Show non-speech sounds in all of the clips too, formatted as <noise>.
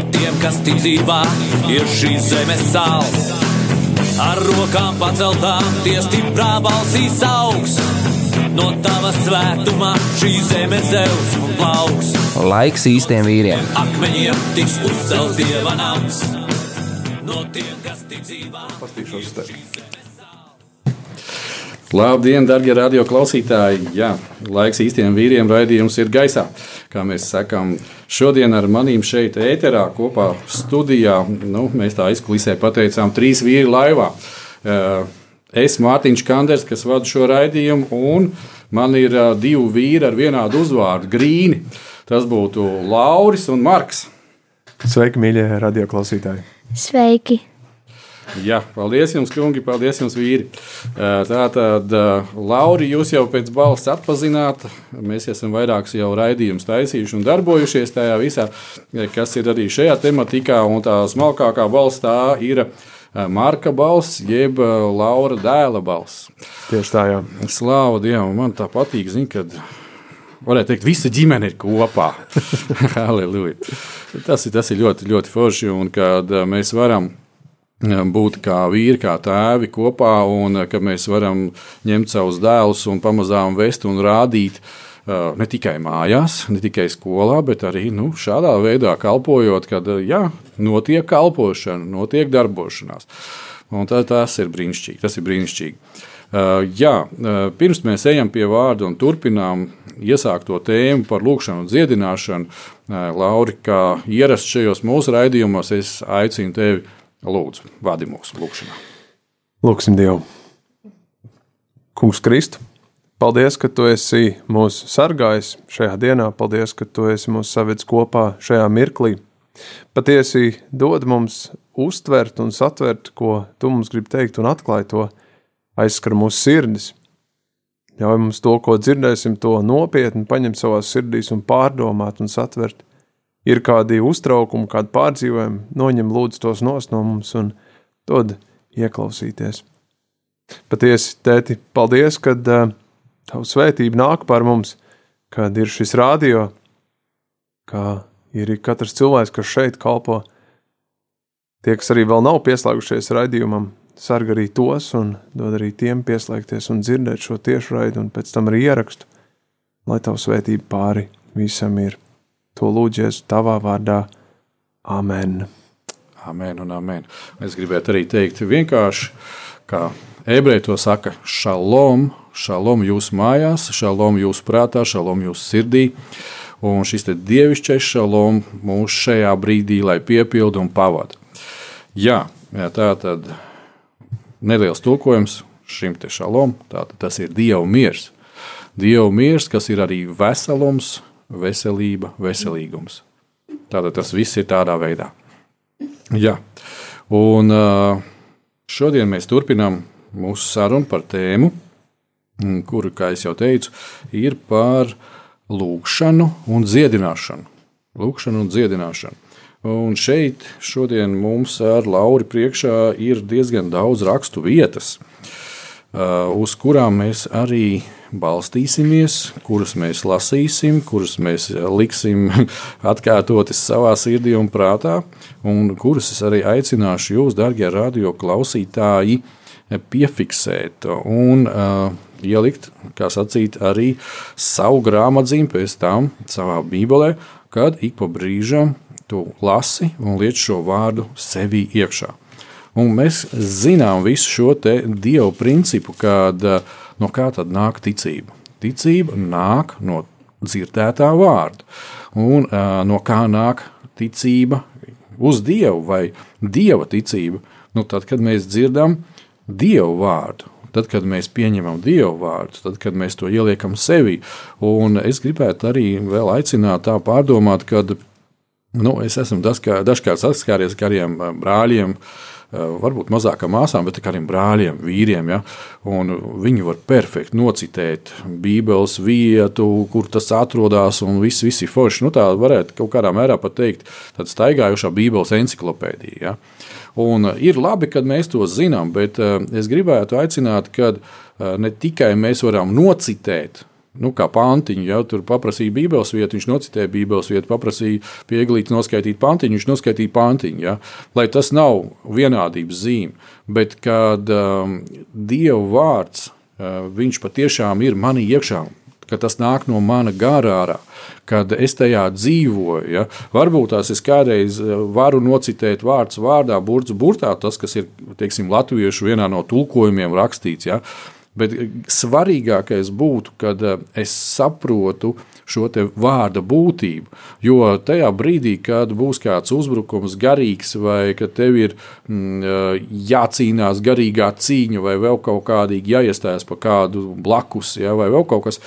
No tiem, kas tic dzīvā, ir šīs zemes sāls. Ar rokām paceltām, tie stiprā balsīs augs. No tava svētumā šī zeme zeus un plauks. Laiks īstiem vīriem. Akmeņiem tiks uzcelts dieva nams. No tiem, kas tic dzīvā, Pastīšos te. Labdien, darbie radio klausītāji! Jā, laiks īstiem vīriem raidījums ir gaisā. Kā mēs sakām, šodien ar manīm šeit ēterā kopā studijā, nu, mēs tā izklisē pateicām, trīs vīri laivā. Es, Mārtiņš Kanders, kas vada šo raidījumu, un man ir divi vīri ar vienādu uzvārdu - Grīni. Tas būtu Lauris un Marks. Sveiki, mīļie radioklausītāji! Sveiki! Jā, paldies jums, kungi, paldies jums, vīri. Tā tad, Lauri, jūs jau pēc balss atpazināt. Mēs esam vairākus jau raidījumus taisījuši un darbojušies tajā visā, eh, kas ir arī šajā tematikā. Un tā smalkākā balss tā ir Marka balss, jeb Laura dēla balss. Tieši tā, jā. Slāva Dievam, man tā patīk, zin, kad varētu teikt, visa ģimene ir kopā. <laughs> Halleluja. Tas ir, tas ir ļoti, ļoti forši, un kad mēs varam būt kā vīri, kā tēvi kopā, un eh, ka mēs varam ņemt savus dēlus un pamazām vest un rādīt. eh, Ne tikai mājās, ne tikai skolā, bet arī nu, šādā veidā kalpojot, kad eh, jā, notiek kalpošana, notiek darbošanās. Un tā, tas ir brīnišķīgi. Tas ir brīnišķīgi. Uh, jā, uh, pirms mēs ejam pie vārda un turpinām iesākto tēmu par lūkšanu un dziedināšanu, uh, Lauri, kā ierasts šajos mūsu raidījumos, es aicinu tevi, lūdzu, vadi mūsu lūkšanā. Lūksim Dievu. Kungs Kristu, paldies, ka tu esi mūs sargājis šajā dienā. Paldies, ka tu esi mūs savedis kopā šajā mirklī. Patiesi dod mums uztvert un satvert, ko tu mums gribi teikt, un atklāj to, aizskar mūsu sirdis. Ļauj mums to, ko dzirdēsim, to nopietni paņemt savā sirdīs un pārdomāt un satvert. Ir kādi uztraukumi, kādi pārdzīvojumi, noņem lūdzu tos no mums un dod ieklausīties. Patiesi, tēti, paldies, kad uh, tavu svētību nāk par mums, kad ir šis radio, kā ir katrs cilvēks, kas šeit kalpo. Tie, kas arī vēl nav pieslēgušies raidījumam, sargā arī tos un dod arī tiem pieslēgties un dzirdēt šo tiešraidi un pēc tam arī ierakstu, lai tavu svētību pāri visam ir. To lūdzies tavā vārdā. Amen! Amen un amen. Es gribētu arī teikt vienkārši, kā ebreji to saka, šalom, šalom jūsu mājās, šalom jūsu prātā, šalom jūsu sirdī. Un šis dievišķais šalom mūs šajā brīdī, lai piepildu un pavada. Jā, tā tad neliels tulkojums šim te šalom, tātad tas ir Dieva miers. Dieva miers, kas ir arī veselums, veselība, veselīgums. Tātad tas viss ir tādā veidā. Jā, un šodien mēs turpinām mūsu sarunu par tēmu, kuru, kā jau teicu, ir par lūgšanu un dziedināšanu. Lūkšanu un dziedināšanu. Un šeit šodien mums ar Lauri priekšā ir diezgan daudz rakstu vietas, uz kurām mēs arī balstīsimies, kuras mēs lasīsim, kuras mēs liksim <laughs> atkārtotas savā sirdī un prātā, un kuras es arī aicināšu jūs, darbie radio klausītāji, piefiksēt un uh, ielikt, kā sacīt, arī savu grāmatzīmi pēc tam savā bībelē, kad ik pa brīžam tu lasi un liec šo vārdu sevī iekšā. Un mēs zinām visu šo dievu principu, kad uh, no kā tad nāk ticība. Ticība nāk no dzirdētā vārda. Un uh, no kā nāk ticība uz dievu vai dieva ticība? Nu, tad, kad mēs dzirdam dievu vārdu, tad, kad mēs pieņemam dievu vārdu, tad, kad mēs to ieliekam sevī. Un es gribētu arī vēl aicināt tā pārdomāt, kad Nu, es esmu dažkārt, saskāries ar kādiem brāļiem, varbūt mazākām māsām, bet arī brāļiem, vīriem. Ja? Viņi var perfekti nocitēt Bībeles vietu, kur tas atrodas, un viss, viss ir forši. Nu, tā varētu kaut kādā mērā pat teikt, tāda staigājošā Bībeles encyklopēdija. Ja? Un ir labi, kad mēs to zinām, bet es gribētu aicināt, ka ne tikai mēs varam nocitēt nu, kā pantiņu. Ja tur paprasīja Bībeles vietu, viņš nocitēja Bībeles vietu, paprasīja pieglīt, noskaidrot pantiņu, viņš noskaitīja pantiņu. Ja? Lai tas nav vienādības zīme, bet kad um, Dieva vārds, uh, viņš patiešām ir manī iekšā. Tas nāk no mana gara ārā, kad es tajā dzīvoju. Ja? Varbūt tās es kādreiz uh, varu nocitēt vārdu vārdā, burbuļs, burtā, tas, kas ir teiksim, latviešu vienā no tulkojumiem rakstīts. Ja? Bet svarīgākais būtu, kad eh, es saprotu šo vārda būtību. Jo tajā brīdī, kad būs kāds uzbrukums garīgs, vai kad tev ir mm, eh, jācīnās garīgā cīņa, vai vēl kaut kādīgi jāiestājas pa kādu blakus, ja, vai vēl kaut kas,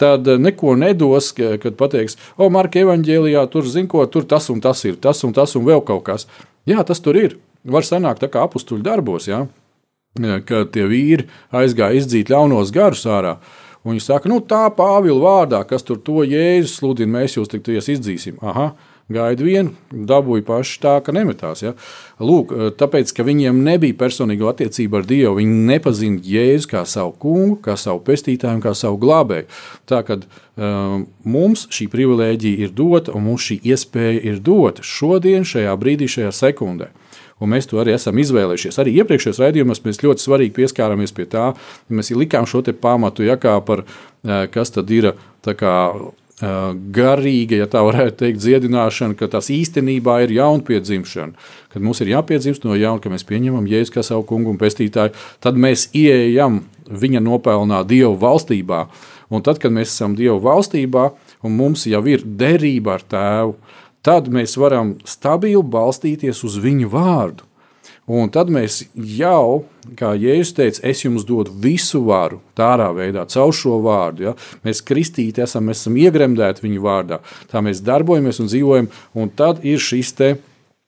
tad eh, neko nedos, kad pateiks, o, Marka evanģēlijā, tur zin, ko tur tas un tas ir, tas un tas un vēl kaut kas. Jā, tas tur ir. Var sanākt tā kā apstuļu darbos. Ja? Ka tie vīri aizgāja izdzīt ļaunos garus ārā. Un viņi saka, nu tā Pāvila vārdā, kas tur to jēzus sludina, mēs jūs tik ties izdzīsim. Aha, gaida vienu, dabūja paši tā, ka nemetās. Ja? Lūk, tāpēc, ka viņiem nebija personīga attiecība ar Dievu, viņi nepazina Jēzu kā savu kungu, kā savu pestītāju, kā savu glābēju. Tā kā um, mums šī privilēģija ir dota un mums šī iespēja ir dota šodien, šajā brīdī, šajā sekundē un mēs to arī esam izvēlējušies. Arī iepriekšējos raidījumos mēs ļoti svarīgi pieskārāmies pie tā, ja mēs likām šo pamatu, ja par kas tad ir kā, garīga, ja tā varētu teikt, dziedināšana, ka tas īstenībā ir jaunpiedzimšana. Kad mums ir jāpiedzimst no jauna, ka mēs pieņemam Jēzu kā savu kungu un pestītāju, tad mēs ieejam viņa nopelnā Dievu valstībā. Un tad, kad mēs esam Dievu valstībā un mums jau ir derība ar tēvu, tad mēs varam stabili balstīties uz viņu vārdu. Un tad mēs jau, kā Jēzus teica, es jums dodu visu varu, tādā veidā, caur šo vārdu. Ja? Mēs kristīti esam, mēs esam iegremdēti viņa vārdā. Tā mēs darbojamies un dzīvojam, un tad ir šis te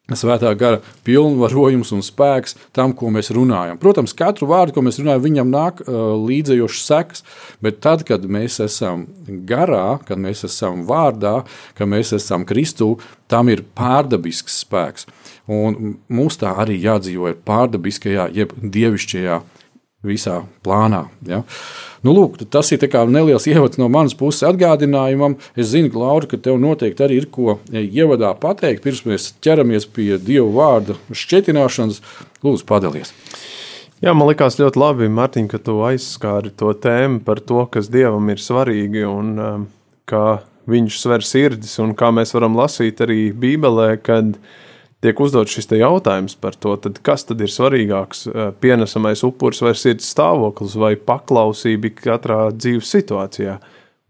Svētā gara pilnvarojums un spēks tam, ko mēs runājam. Protams, katru vārdu, ko mēs runājam, viņam nāk uh, līdzējošas sekas, bet tad, kad mēs esam garā, kad mēs esam vārdā, kad mēs esam Kristū, tam ir pārdabisks spēks. Un mums tā arī jādzīvo ir pārdabiskajā, jeb dievišķajā visā plānā. Ja? Nu, lūk, tas ir neliels ievads no manas puses atgādinājumam. Es zinu, Laura, ka tev noteikti arī ir ko ievadā pateikt, pirms mēs ķeramies pie Dieva vārda šķietināšanas. Lūdzu, padalies! Jā, man liekas ļoti labi, Mārtiņ, ka tu aizskāri to tēmu par to, kas Dievam ir svarīgi un um, kā viņš sver sirdis un kā mēs varam lasīt arī Bībelē, kad uh, tiek uzdots šis jautājums par to, tad kas tad ir svarīgāks - pienesamais upuris vai sirds stāvoklis vai paklausība katrā dzīves situācijā.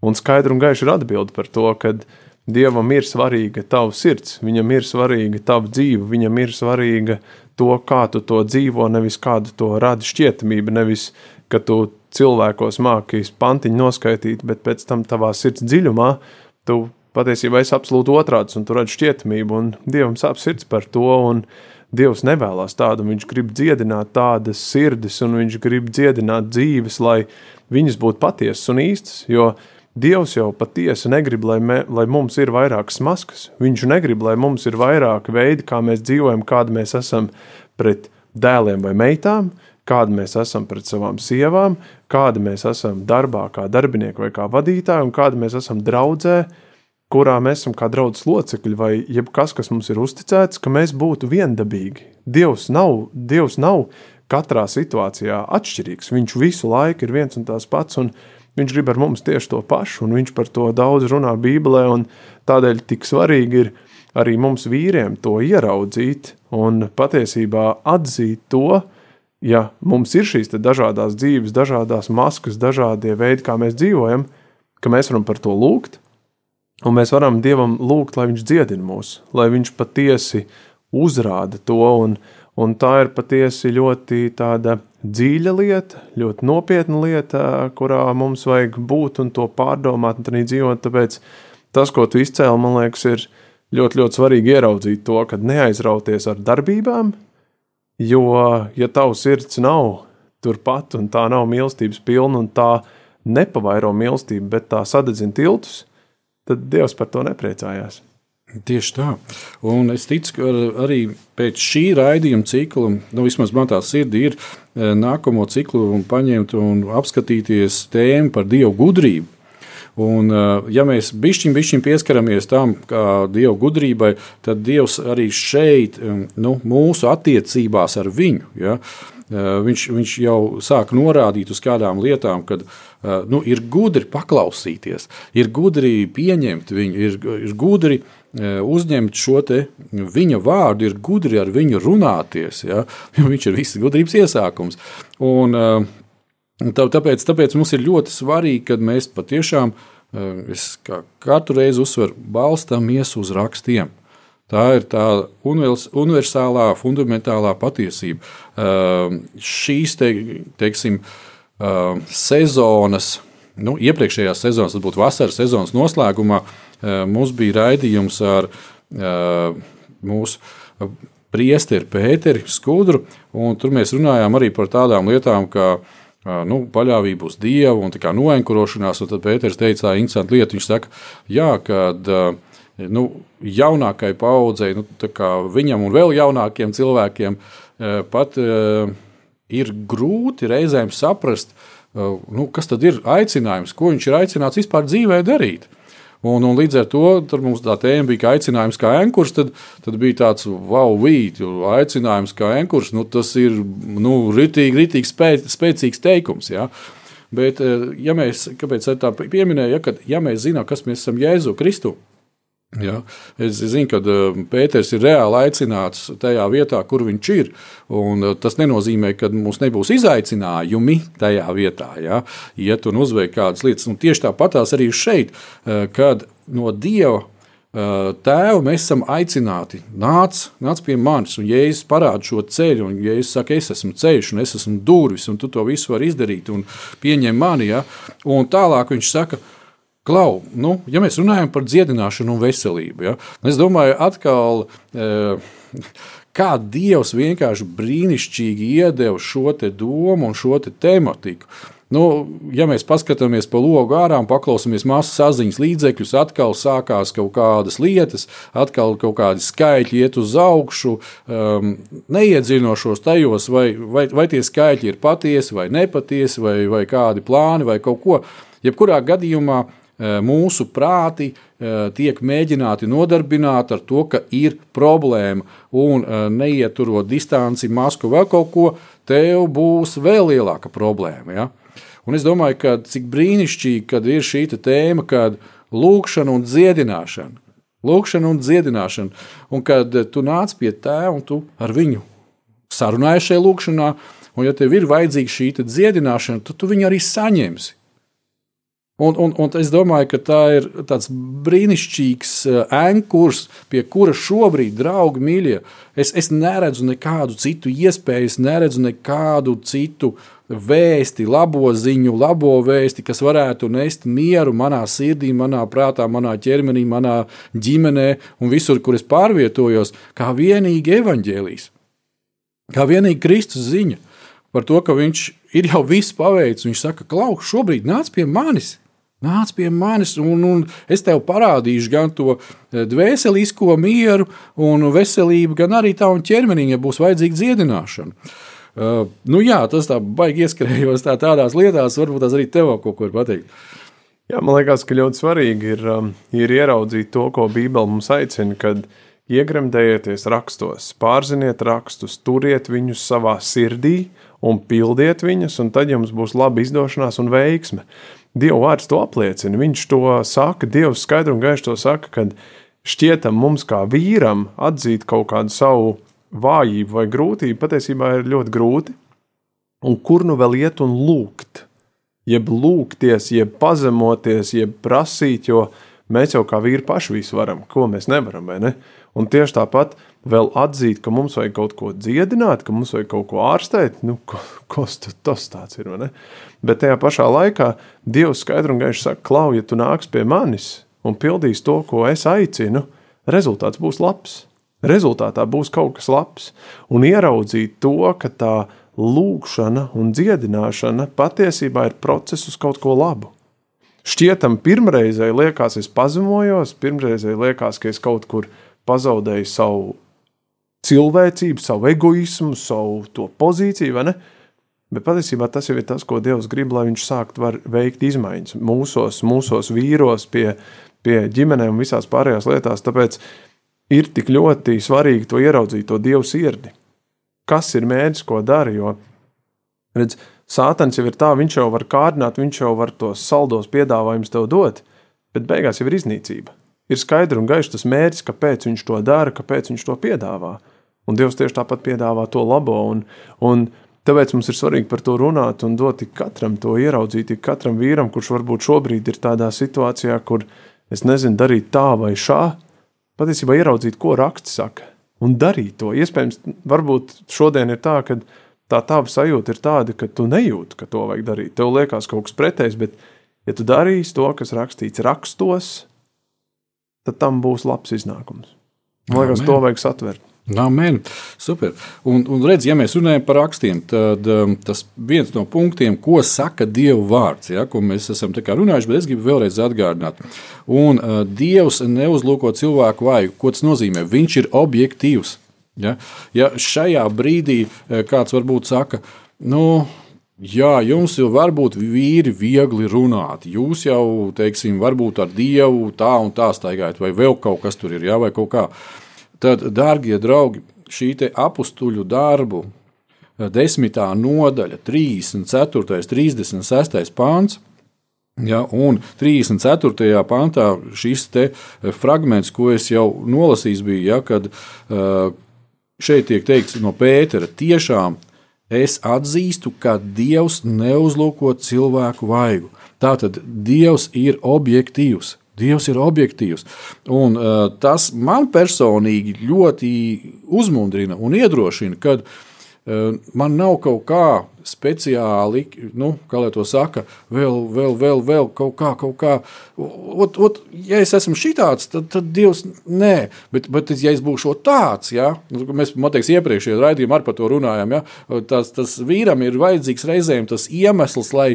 Un skaidri un gaiši ir atbilde par to, ka Dievam ir svarīga tava sirds, viņam ir svarīga tava dzīve, viņam ir svarīga to, kā tu to dzīvo, nevis kādu to rada šķietamība, nevis ka tu cilvēkos māki pantiņu noskaitīt, bet pēc tam tavā sirds dziļumā tu patiesībā es absolūti otrāds un tur redzu šķietamību, un Dievam sāp sirds par to, Dievs nevēlas tādu, viņš grib dziedināt tādas sirdis, un viņš grib dziedināt dzīves, lai viņas būtu patiesas un īstas, jo Dievs jau patiesi negrib, lai, me, lai mums ir vairākas maskas, viņš negrib, lai mums ir vairāk veidi, kā mēs dzīvojam, kāda mēs esam pret dēliem vai meitām, kāda mēs esam pret savām sievām, kāda mēs esam darbā kā darbinieki vai kā vadītāji, un kāda mēs esam draudzē, kurā mēs esam kā draudzes locekļi, vai jebkas, kas mums ir uzticēts, ka mēs būtu viendabīgi. Dievs nav, Dievs nav katrā situācijā atšķirīgs. Viņš visu laiku ir viens un tās pats, un viņš grib ar mums tieši to pašu, un viņš par to daudz runā Bībelē, un tādēļ tik svarīgi ir arī mums vīriem to ieraudzīt un patiesībā atzīt to, ja mums ir šīs dažādas dzīves, dažādas maskas, dažādie veidi, kā mēs dzīvojam, ka mēs varam par to lūgt, Un mēs varam Dievam lūgt, lai Viņš dziedina mūs, lai Viņš patiesi uzrāda to. Un, un tā ir patiesi ļoti dziļa lieta, ļoti nopietna lieta, kurā mums vajag būt un to pārdomāt un arī dzīvot. Tāpēc tas, ko tu izcēli, man liekas, ir ļoti, ļoti svarīgi ieraudzīt to, ka neaizrauties ar darbībām, jo, ja tavs sirds nav turpat un tā nav mīlestības pilna un tā nepavairo mīlestību, bet tā sadedzina tiltus, tad Dievs par to nepriecājās. Tieši tā. Un es ticu, ka arī pēc šī raidījuma cikla, nu, vismaz man tā sirdī ir eh, nākamo ciklu un paņemt un apskatīties tēmu par dievu gudrību. Un, eh, ja mēs bišķiņ, bišķiņ pieskaramies tam, kā Dieva gudrībai, tad Dievs arī šeit, nu, mūsu attiecībās ar viņu, ja, eh, viņš, viņš jau sāk norādīt uz kādām lietām, kad nu, ir gudri paklausīties, ir gudri pieņemt viņu, ir, ir gudri uh, uzņemt šo viņa vārdu, ir gudri ar viņu runāties. Ja? <laughs> Viņš ir visas gudrības iesākums. Un, tāpēc, tāpēc mums ir ļoti svarīgi, kad mēs patiešām, es kā katru reizi uzsveru, balstāmies uz rakstiem. Tā ir tā universālā, fundamentālā patiesība. Šīs te, teiksim, sezonas, nu, iepriekšējās sezonas, tas būtu vasaras sezonas noslēgumā, uh, Eh, mums bija raidījums ar mūsu priesteri Pēteri Skudru, tur mēs runājām arī par tādām lietām, kā nu, paļāvība uz Dievu un noenkurošanās. Un tad Pēters teica, tā interesanta lieta. Viņš saka, jā, kad nu, jaunākai paudzei, nu, viņam un vēl jaunākiem cilvēkiem pat ir grūti reizēm saprast, nu, kas tad ir aicinājums, ko viņš ir aicināts vispār dzīvē darīt. Un, un līdz ar to mums tā tēma bija aicinājums kā enkurs. Tad, tad bija tāds wow, vīt, aicinājums kā enkurs. Nu, tas ir nu, ritīgi, ritīgi spē, spēcīgs teikums. Ja? Bet, eh, ja mēs, kāpēc tā pieminēja, ja, kad, ja mēs zinām, kas mēs esam Jēzu Kristu, Ja? Es zinu, ka uh, Pēters ir reāli aicināts tajā vietā, kur viņš ir. Uh, tas nenozīmē, ka mums nebūs izaicinājumi tajā vietā, ja? iet un uzveikt kādas lietas. Un tieši tāpatās arī šeit, uh, kad no Dieva Tēvu mēs esam aicināti, nāc, nāc pie manis, un Jēzus parāda šo ceļu, un Jēzus saka, es esmu ceļš, un es esmu durvis, un tu to visu vari izdarīt, un pieņem mani. Ja? Un tālāk viņš saka, Klau, nu, ja mēs runājam par dziedināšanu un veselību, ja, es domāju, atkal, e, kā Dievs vienkārši brīnišķīgi iedeva šo domu un šo te tematiku. Nu, ja mēs paskatāmies pa logu ārā un paklausāmies masu saziņas līdzekļus, atkal sākās kaut kādas lietas, atkal kaut kādi skaitļi iet uz augšu, um, neiedziļinošos tajos, vai, vai, vai tie skaitļi ir patiesi vai nepatiesi, vai, vai kādi plāni vai kaut ko. Jebkurā gadījumā uh, mūsu prāti eh, tiek mēģināti nodarbināt ar to, ka ir problēma, un eh, neieturot distanci, masku vai kaut ko, tev būs vēl lielāka problēma. Ja? Un es domāju, ka cik brīnišķīgi, kad ir šī tēma, kad lūkšana un dziedināšana. Lūkšana un dziedināšana. Un kad tu nāc pie tēva un tu ar viņu sarunājies šajā lūkšanā, un ja tev ir vajadzīga šī dziedināšana, tad tu viņu arī saņemsi. Un, un, un es domāju, ka tā ir tāds brīnišķīgs ankurs, eh, pie kura šobrīd, draugi, mīļie, es, es neredzu nekādu citu iespēju, es neredzu nekādu citu vēsti, labo ziņu, labo vēsti, kas varētu nest mieru manā sirdī, manā prātā, manā ķermenī, manā ģimenē un visur, kur es pārvietojos, kā vienīgi evaņģēlīs, kā vienīgi Kristus ziņa par to, ka viņš ir jau viss paveicis. Viņš saka, Klau, šobrīd nāc pie manis! Nāc pie manis, un, un es tev parādīšu gan to eh, dvēselisko mieru un veselību, gan arī tavam ķermenim, ja būs vajadzīga dziedināšana. Uh, nu jā, tas tā baigi ieskrējos tā, tādās lietās, varbūt tās arī tev kaut ko var pateikt. Jā, man liekas, ka ļoti svarīgi ir, um, ir ieraudzīt to, ko Bībele mums aicina, kad iegremdējieties rakstos, pārziniet rakstus, turiet viņus savā sirdī un pildiet viņus, un tad jums būs laba izdošanās un veiksme. Dieva vārds to apliecina. Viņš to saka, Dievs skaidri un gaiši to saka, kad šķietam mums kā vīram atzīt kaut kādu savu vājību vai grūtību, patiesībā ir ļoti grūti. Un kur nu vēl iet un lūgt? Jeb lūgties, jeb pazemoties, jeb prasīt, jo mēs jau kā vīri paši visu varam, ko mēs nevaram, ne? Un tieši tāpat vēl atzīt, ka mums vajag kaut ko dziedināt, ka mums vajag kaut ko ārstēt, nu, ko, kas tas tāds ir? Bet tajā pašā laikā Dievs skaidri un gaiši saka, Klau, ja tu nāks pie manis un pildīs to, ko es aicinu, rezultāts būs labs. Rezultātā būs kaut kas labs. Un ieraudzīt to, ka tā lūkšana un dziedināšana patiesībā ir process uz kaut ko labu. Šķietam, pirmreizēji liekas, es pazemojos, pirmreizēji liekas, ka es kaut kur pazaudēju savu cilvēcību, savu egoismu, savu to pozīciju, vai ne? Bet patiesībā tas jau ir tas, ko Dievs grib, lai viņš sāktu veikt izmaiņas mūsos, mūsos vīros, pie, pie ģimenēm un visās pārējās lietās. Tāpēc ir tik ļoti svarīgi to ieraudzīt, to Dievu sirdi. Kas ir mērķis, ko dara? Jo, redz, Sātans jau ir tā, viņš jau var kārdināt, viņš jau var tos saldos piedāvājumus tev dot, bet beigās jau ir iznīcība. Ir skaidrs un gaišs tas mērķis, kāpēc viņš to dara, kāpēc viņš to piedāvā. Un Dievs tieši tāpat piedāvā to labo. Un, un tāpēc mums ir svarīgi par to runāt un dot katram to ieraudzīt, katram vīram, kurš varbūt šobrīd ir tādā situācijā, kur es nezinu, darīt tā vai šā. Patiesībā ieraudzīt, ko raksts saka, un darīt to. Iespējams, varbūt šodien ir tā, ka tā tava sajūta ir tāda, ka tu nejūti, ka to vajag darīt. Tev liekas kaut kas pretējs, bet, ja tu darīsi to, kas rakstīts rakstos, tad tam būs labs iznākums. Man liekas, Amen. to vajag satvert. Amen. Super. Un, un redz, ja mēs runājam par rakstiem, tad um, tas viens no punktiem, ko saka Dieva vārds, ja, ko mēs esam runājuši, bet es gribu vēlreiz atgādināt. Un uh, Dievs neuzlūko cilvēku vāju. Ko tas nozīmē? Viņš ir objektīvs. Ja, ja šajā brīdī eh, kāds varbūt saka, nu, Jā, jums jau var būt vīri viegli runāt. Jūs jau, teiksim, varbūt ar Dievu tā un tā staigājat, vai vēl kaut kas tur ir, jā, vai kaut kā. Tad, darbie draugi, šī apstuļu darbu, eh, desmitā nodaļa, 34. un 36. pāns. Ja, un 34. pantā šis eh, fragments, ko es jau nolasījis, bija, ja, kad uh, šeit tiek teikts no Pētera, tiešām es atzīstu, ka Dievs neuzlūko cilvēku vaigu. Tātad Dievs ir objektīvs. Dievs ir objektīvs. Un, uh, tas man personīgi ļoti uzmundrina un iedrošina, kad uh, man nav kaut kā speciāli, nu, kā lai to saka, vēl, vēl, vēl, vēl kaut kā, kaut kā. Ot, ot, ja es esmu šitāds, tad, tad Dievs nē, bet, bet ja es būšu tāds, ja, nu, mēs, man teiks, iepriekšējā raidījumā ar par to runājam, ja, tas, tas vīram ir vajadzīgs reizēm tas iemesls, lai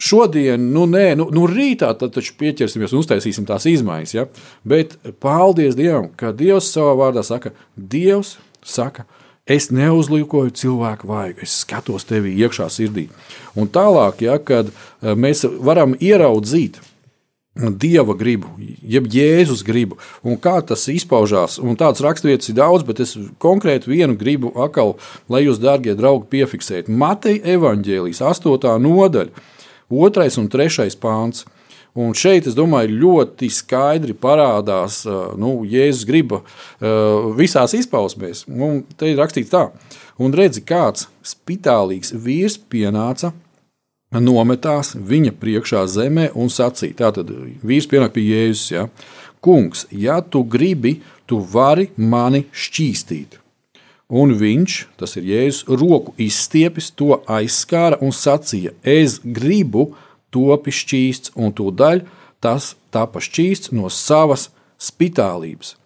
šodien, nu, nē, nu, nu rītā tad taču pieķersimies un uztaisīsim tās izmaiņas. Ja? Bet paldies Dievam, ka Dievs savā vārdā saka, Dievs saka, Es neuzlūkoju cilvēku vaigu, es skatos tevī iekšā sirdī. Un tālāk, ja, kad eh, mēs varam ieraudzīt dieva gribu, jeb Jēzus gribu, un kā tas izpaužās. Un tāds raksturvietas ir daudz, bet es konkrēti vienu gribu atkal, lai jūs, darbie draugi, piefiksētu. Mateja evaņģēlijas 8. nodaļa, 2. un 3. pāns. Un šeit, es domāju, ļoti skaidri parādās nu, Jēzus griba visās izpausmēs. Un te ir rakstīts tā, un redzi, kāds spitālīgs vīrs pienāca. Nometās viņa priekšā zemē un sacīja: Tātad vīrs pienāk pie Jēzus, ja, Kungs, ja tu gribi, tu vari mani šķīstīt. Un viņš, tas ir Jēzus, roku izstiepis, to aizskāra un sacīja: Es gribu, topi šķīsts, un tūdaļ tas tapa šķīsts no savas spitālības.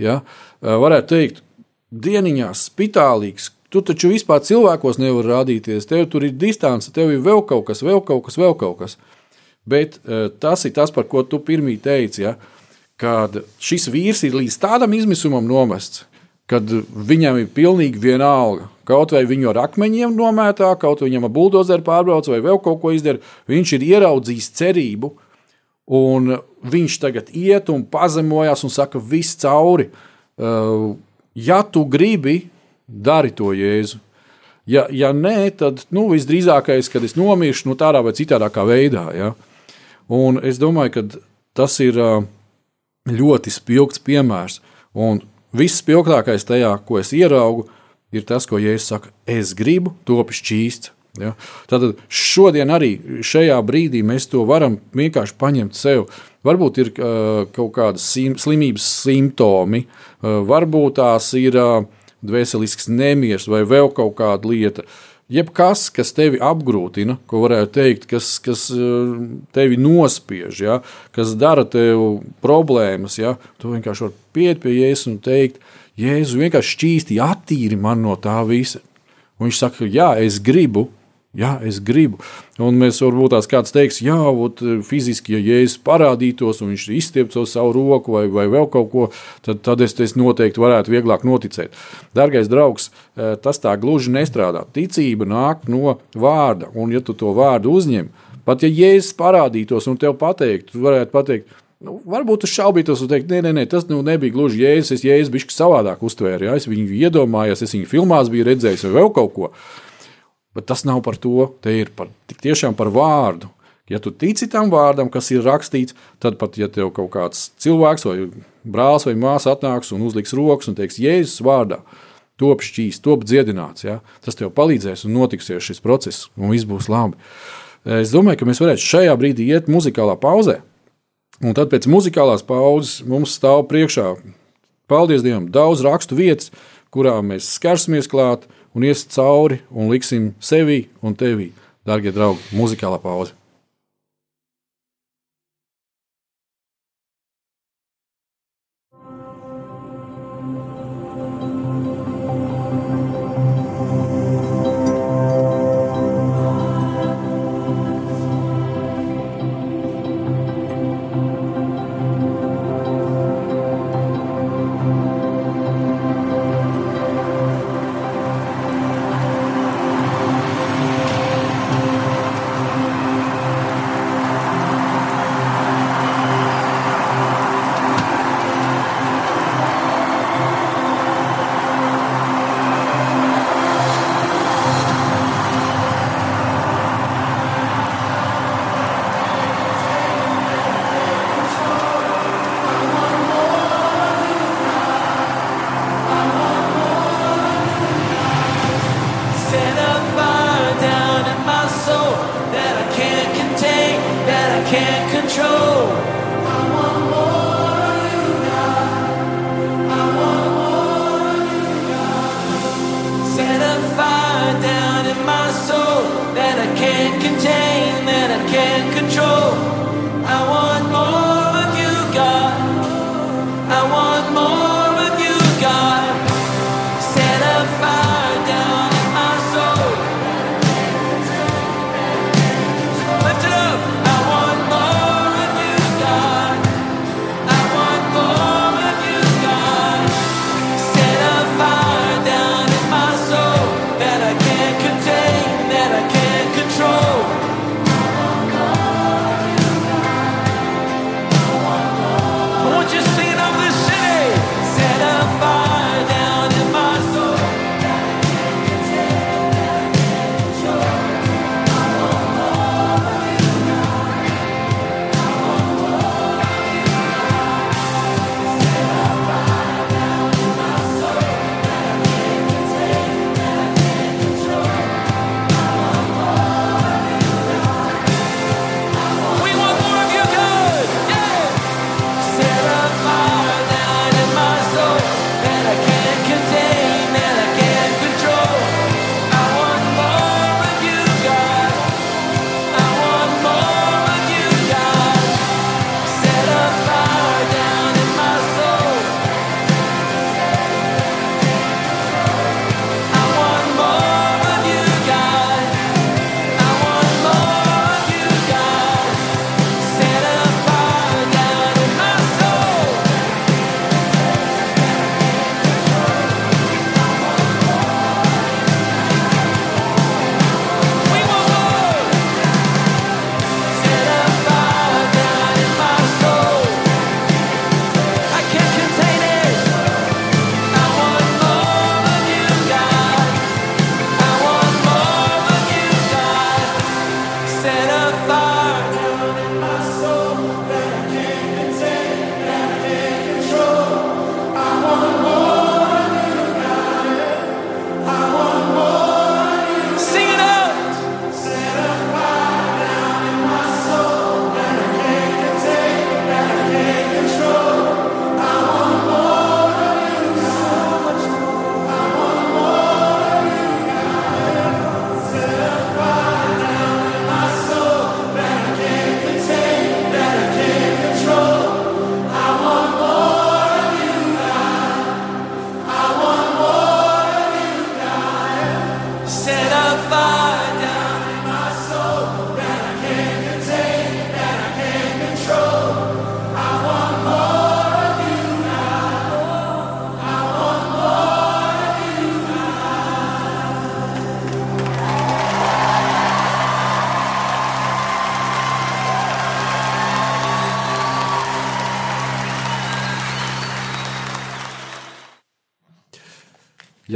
Ja? Varētu teikt, dieniņās spitālīgs. Tu taču vispār cilvēkos nevari rādīties. Tev tur ir distance, tev ir vēl kaut kas, vēl kaut kas, vēl kaut kas. Bet tas ir tas, par ko tu pirmie teici. Ja? Kad šis vīrs ir līdz tādam izmisumam nomests, kad viņam ir pilnīgi vienalga. Kaut vai viņu ar akmeņiem nomētā, kaut vai viņam ar buldozeru pārbrauc, vai vēl kaut ko izdara, viņš ir ieraudzījis cerību, un viņš tagad iet un pazemojas un saka, viss cauri. Uh, ja tu gribi, dari to Jēzu. Ja, ja nē, tad nu, visdrīzākais, kad es nomiršu nu, tādā vai citādā veidā. Ja? Un es domāju, ka tas ir uh, ļoti spilgts piemērs. Un Viss spilgtākais tajā, ko es ieraugu, ir tas, ko Jēzus saka, es gribu topi šķīsts. Ja? Tad šodien arī šajā brīdī mēs to varam vienkārši paņemt sev. Varbūt ir uh, kaut kādas sim, slimības simptomi, uh, varbūt tās ir uh, dvēselisks nemieris vai vēl kaut kāda lieta. Jebkas, kas tevi apgrūtina, ko varētu teikt, kas, kas eh, tevi nospiež, ja, kas dara tev problēmas, ja, tu vienkārši vari piet pie Jēzus un teikt, Jēzu vienkārši šķīsti attīri man no tā visa. Un viņš saka, jā, es gribu, Jā, es gribu. Un mēs varbūt tās kāds teiks, jā, ot, fiziski, ja Jēzus parādītos un viņš izstieptu savu roku vai, vai vēl kaut ko, tad, tad es, es noteikti varētu vieglāk noticēt. Dargais draugs, eh, tas tā gluži nestrādā. Ticība nāk no vārda, un ja tu to vārdu uzņem, pat ja Jēzus parādītos un tev pateikt, tu varētu pateikt, Nu, varbūt tas šaubītos un teikt, nē, nē, nē tas nu, nebija gluži jēzus. Es jēzus bišķi savādāk uztvēru. Ja? Es viņu iedomājos, es viņu filmās biju redzējis vai vēl kaut ko. Bet tas nav par to, te ir par, tiešām par vārdu. Ja tu tici tam vārdam, kas ir rakstīts, tad pat ja tev kaut kāds cilvēks vai brālis vai māsa atnāks un uzliks rokas un teiks, Jēzus vārdā, top šķīs, top dziedināts, ja? tas tev palīdzēs un notiksies šis process, un viss būs labi. Es domāju, ka mēs varētu šajā brīdī iet muzikālā pauzē, un tad pēc muzikālās pauzes mums stāv priekšā, paldies Dievam, daudz rakstu vietas, kurām mēs skarsimies klāt, un iesim cauri un liksim sevi un tevi, darbie draugi, muzikālā pauze.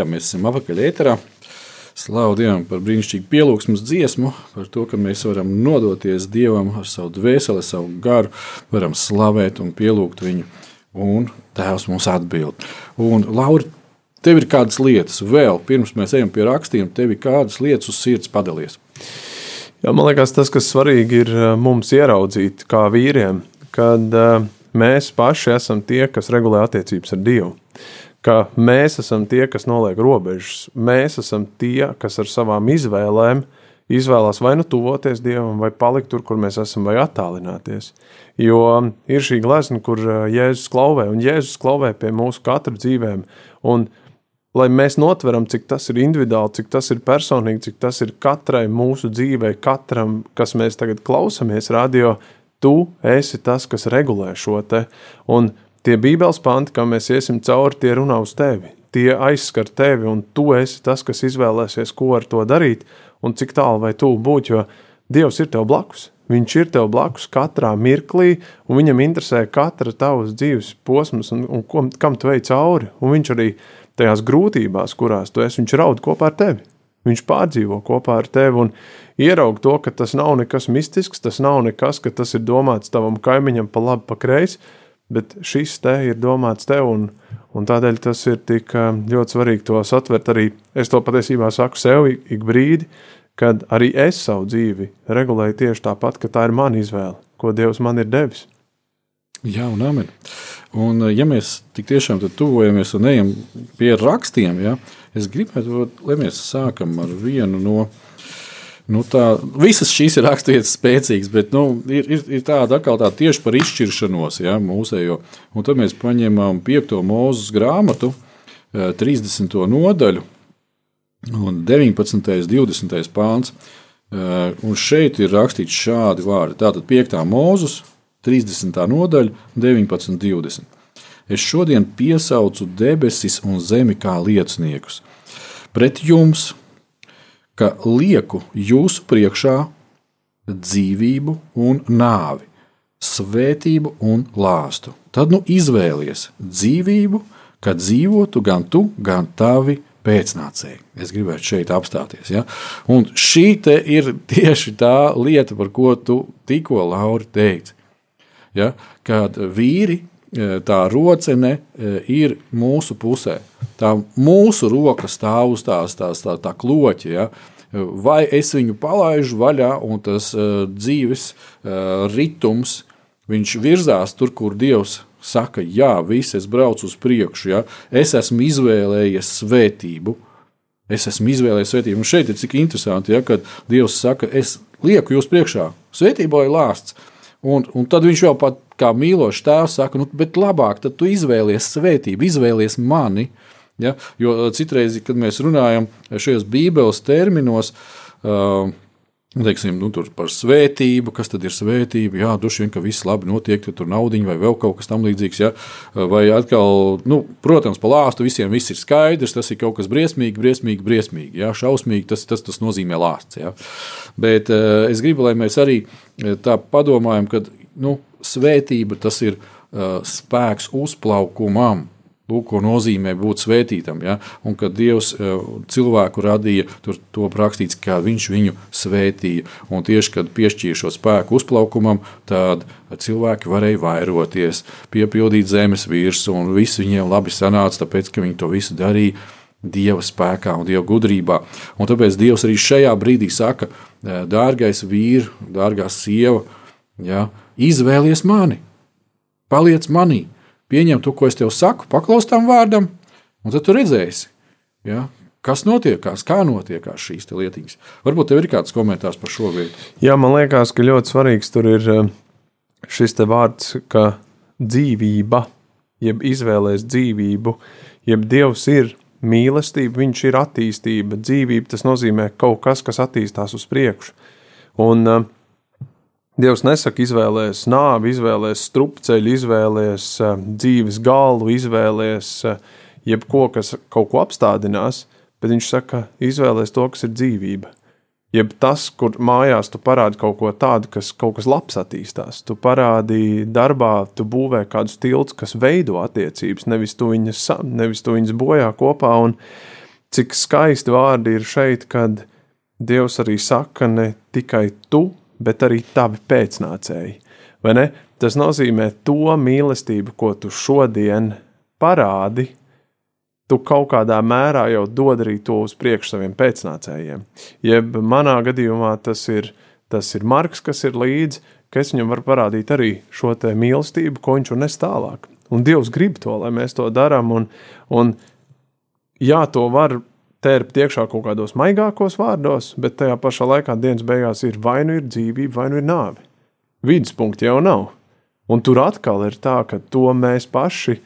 Jā, mēs esam apakaļ ēterā. Slavu Dievam par brīnišķīgu pielūgsmes dziesmu, par to, ka mēs varam nodoties Dievam ar savu dvēseli, savu garu, varam slavēt un pielūgt viņu. Un Tēvs mums atbild. Un, Laura, tev ir kādas lietas vēl, pirms mēs ejam pie rakstiem, tev ir kādas lietas uz sirds padalies. Jā, man liekas, tas, kas svarīgi ir eh, mums ieraudzīt, kā vīriem, kad uh, mēs paši esam tie, kas regulē attiecības ar Dievu ka mēs esam tie, kas noliek robežas. Mēs esam tie, kas ar savām izvēlēm izvēlās vai nu tuvoties Dievam, vai palikt tur, kur mēs esam, vai attālināties. Jo ir šī glezna, kur uh, Jēzus klauvē, un Jēzus klauvē pie mūsu katra dzīvēm. Un, lai mēs notveram, cik tas ir individuāli, cik tas ir personīgi, cik tas ir katrai mūsu dzīvei, katram, kas mēs tagad klausāmies radio, tu esi tas, kas regulē šo te. Un Tie Bībeles panti, kā mēs iesim cauri, tie runā uz tevi. Tie aizskar tevi, un tu esi tas, kas izvēlēsies, ko ar to darīt, un cik tālu vai tuvu būt, jo Dievs ir tev blakus. Viņš ir tev blakus katrā mirklī, un viņam interesē katra tavas dzīves posms, un, un ko, kam tu ej cauri. Un viņš arī tajās grūtībās, kurās tu esi, viņš raud kopā ar tevi. Viņš pārdzīvo kopā ar tevi un ieraug to, ka tas nav nekas mistisks, tas nav nekas, ka tas ir domāts tavam kaimiņam pa labi, pa kreisi bet šis te ir domāts tev, un, un tādēļ tas ir tik ļoti svarīgi to satvert. Arī es to patiesībā saku sev ik brīdi, kad arī es savu dzīvi regulēju tieši tāpat, ka tā ir mana izvēle, ko Dievs man ir devis. Jā, un amen. Un, ja mēs tik tiešām tuvojamies un ejam pie rakstiem, ja, es gribētu, lai mēs sākam ar vienu no uh, Nu, tā, visas šīs ir raksturvietas spēcīgas, bet nu, ir, ir, ir tāda atkal tā tieši par izšķiršanos ja, mūsējo. Un tad mēs paņemam 5. mūzes grāmatu, 30. Eh, nodaļu, un 19. un 20. pāns. Eh, un šeit ir rakstīts šādi vārdi. Tātad 5. mūzes, 30. nodaļa, 19. un 20. Es šodien piesaucu debesis un zemi kā lieciniekus. Pret jums, ka lieku jūsu priekšā dzīvību un nāvi, svētību un lāstu. Tad nu izvēlies dzīvību, kad dzīvotu gan tu, gan tavi pēcnācēji. Es gribētu šeit apstāties. Ja? Un šī ir <laughs> tieši tā lieta, par ko tu tikko, Lauri, teici. Ja? Kad vīri tā rocene eh, ir mūsu pusē. Tā mūsu roka stāv uz tās, tās tā, tā kloķa. Ja? Vai es viņu palaidu vaļā, un tas uh, dzīves uh, ritms virzās tur, kur Dievs saka, jā, viss, es braucu uz priekšu, ja? es esmu izvēlējies svētību. Es esmu izvēlējies svētību. Un šeit ir cik interesanti, ja, kad Dievs saka, es lieku jūs priekšā. Svētībā ir lāsts. Un, un tad viņš jau pat kā mīlošs tēvs saka, nu, bet labāk tu izvēlies svētību, izvēlies mani. Ja? Jo citreiz, kad mēs runājam šajos bībeles terminos, uh, Teiksim, nu, par svētību, kas tad ir svētība. Jā, droši vien, ka viss labi notiek, tur naudiņa vai vēl kaut kas tamlīdzīgs. Ja? Vai atkal, nu, protams, pa lāstu visiem viss ir skaidrs, tas ir kaut kas briesmīgi, briesmīgi, briesmīgi. Ja? Šausmīgi tas, tas, tas nozīmē lāsts. Ja? Bet es gribu, lai mēs arī tā padomājam, ka nu, svētība tas ir uh, spēks uzplaukumam Lūk, ko nozīmē būt svētītam. Ja? Un kad Dievs uh, cilvēku radīja, tur to rakstīts, kā viņš viņu svētīja. Un tieši kad piešķīra šo spēku uzplaukumam, tad cilvēki varēja vairoties, piepildīt zemes virsmu, un viss viņiem labi sanāca, tāpēc ka viņi to visu darīja. Dieva spēkā un Dieva gudrībā. Un tāpēc Dievs arī šajā brīdī saka, dārgais vīrs, dārgā sieva, ja, izvēlies mani, paliec manī, pieņem to, ko es tev saku, paklaus tam vārdam, un tad tu redzēsi, ja, kas notiekās, kā notiekās šīs lietiņas. Varbūt tev ir kāds komentārs par šo vietu. Jā, man liekas, ka ļoti svarīgs tur ir eh, šis vārds, ka dzīvība, jeb izvēlēs dzīvību, jeb Dievs ir mīlestība, viņš ir attīstība, dzīvība, tas nozīmē kaut kas, kas attīstās uz priekšu. Un uh, Dievs nesaka, izvēlēties nāvi, izvēlēties strupceļu, izvēlēties uh, dzīves galu, izvēlēties uh, jebko, kas kaut ko apstādinās, bet viņš saka, izvēlēties to, kas ir dzīvība. Jeb tas, kur mājās tu parādi kaut ko tādu, kas kaut kas labs attīstās. Tu parādi darbā, tu būvē kādus tiltus, kas veido attiecības, nevis tu viņas, nevis tu viņas bojā kopā. Un, cik skaisti vārdi ir šeit, kad Dievs arī saka ne tikai tu, bet arī tavi pēcnācēji. Vai ne? Tas nozīmē to mīlestību, ko tu šodien parādi, tu kaut kādā mērā jau dod arī to uz priekšu saviem pēcnācējiem. Jeb manā gadījumā tas ir, tas ir Marks, kas ir līdzi, ka es viņam varu parādīt arī šo mīlestību, ko viņš nes tālāk. Un Dievs grib to, lai mēs to darām. Un, un jā, to var tērpt iekšā kaut kādos maigākos vārdos, bet tajā pašā laikā dienas beigās ir vai nu ir dzīvība, vai nu ir nāve. Viduspunkti jau nav. Un tur atkal ir tā, ka to mēs paši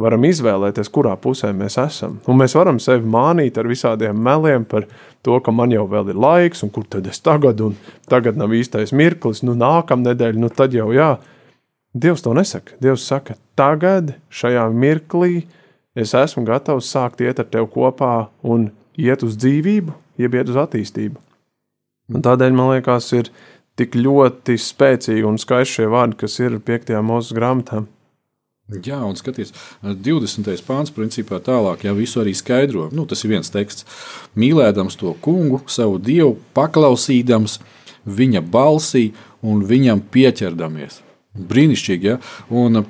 varam izvēlēties, kurā pusē mēs esam. Un mēs varam sevi mānīt ar visādiem meliem par to, ka man jau vēl ir laiks, un kur tad es tagad, un tagad nav īstais mirklis, nu nākamā nedēļa, nu tad jau jā. Dievs to nesaka. Dievs saka, tagad, šajā mirklī, es esmu gatavs sākt iet ar tevi kopā un iet uz dzīvību, jeb iet uz attīstību. Un tādēļ man liekas, ir tik ļoti spēcīgi un skaisti šie vārdi, kas ir 5. mūža grāmatā. Jā, un skaties, 20. pāns principā tālāk jau visu arī skaidro. Nu, tas ir viens teksts. Mīlēdams to kungu, savu dievu, paklausīdams viņa balsī un viņam pieķerdamies. Brīnišķīgi, ja? Un,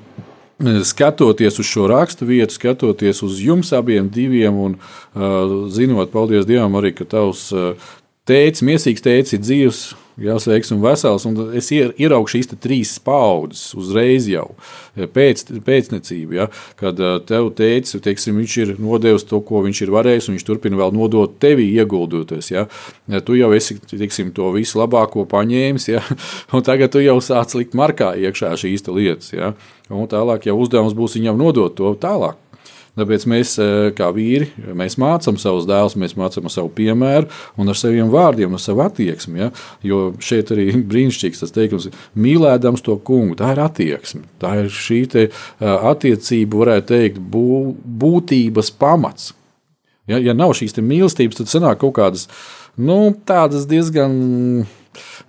skatoties uz šo rakstu vietu, skatoties uz jums abiem, diviem, un uh, zinot, paldies Dievam, arī ka tavs uh, tēvs, mīlīgs tēvs, ir dzīves, jāsveiks un vesels. Un es ieraugu šīs trīs paudzes uzreiz jau pēc, pēcnecību. Ja, kad tev teica, teiksim, viņš ir nodevis to, ko viņš ir varējis, un viņš turpina vēl nodot tevi ieguldoties. Ja. Tu jau esi teiksim, to visu labāko paņēmis, ja, <laughs> un tagad tu jau sāc likt markā iekšā šīs lietas. Ja, un tālāk jau uzdevums būs viņam nodot to tālāk. Tāpēc mēs, eh, kā vīri, mēs mācām savus dēlus, mēs mācām savu piemēru un ar saviem vārdiem, ar savu attieksmi. Ja? Jo šeit arī <laughs> brīnišķīgs tas teikums, mīlēdams to kungu, tā ir attieksme. Tā ir šī te, uh, attiecība, varētu teikt, bū, būtības pamats. Ja, ja nav šīs mīlestības, tad sanāk kaut kādas nu, diezgan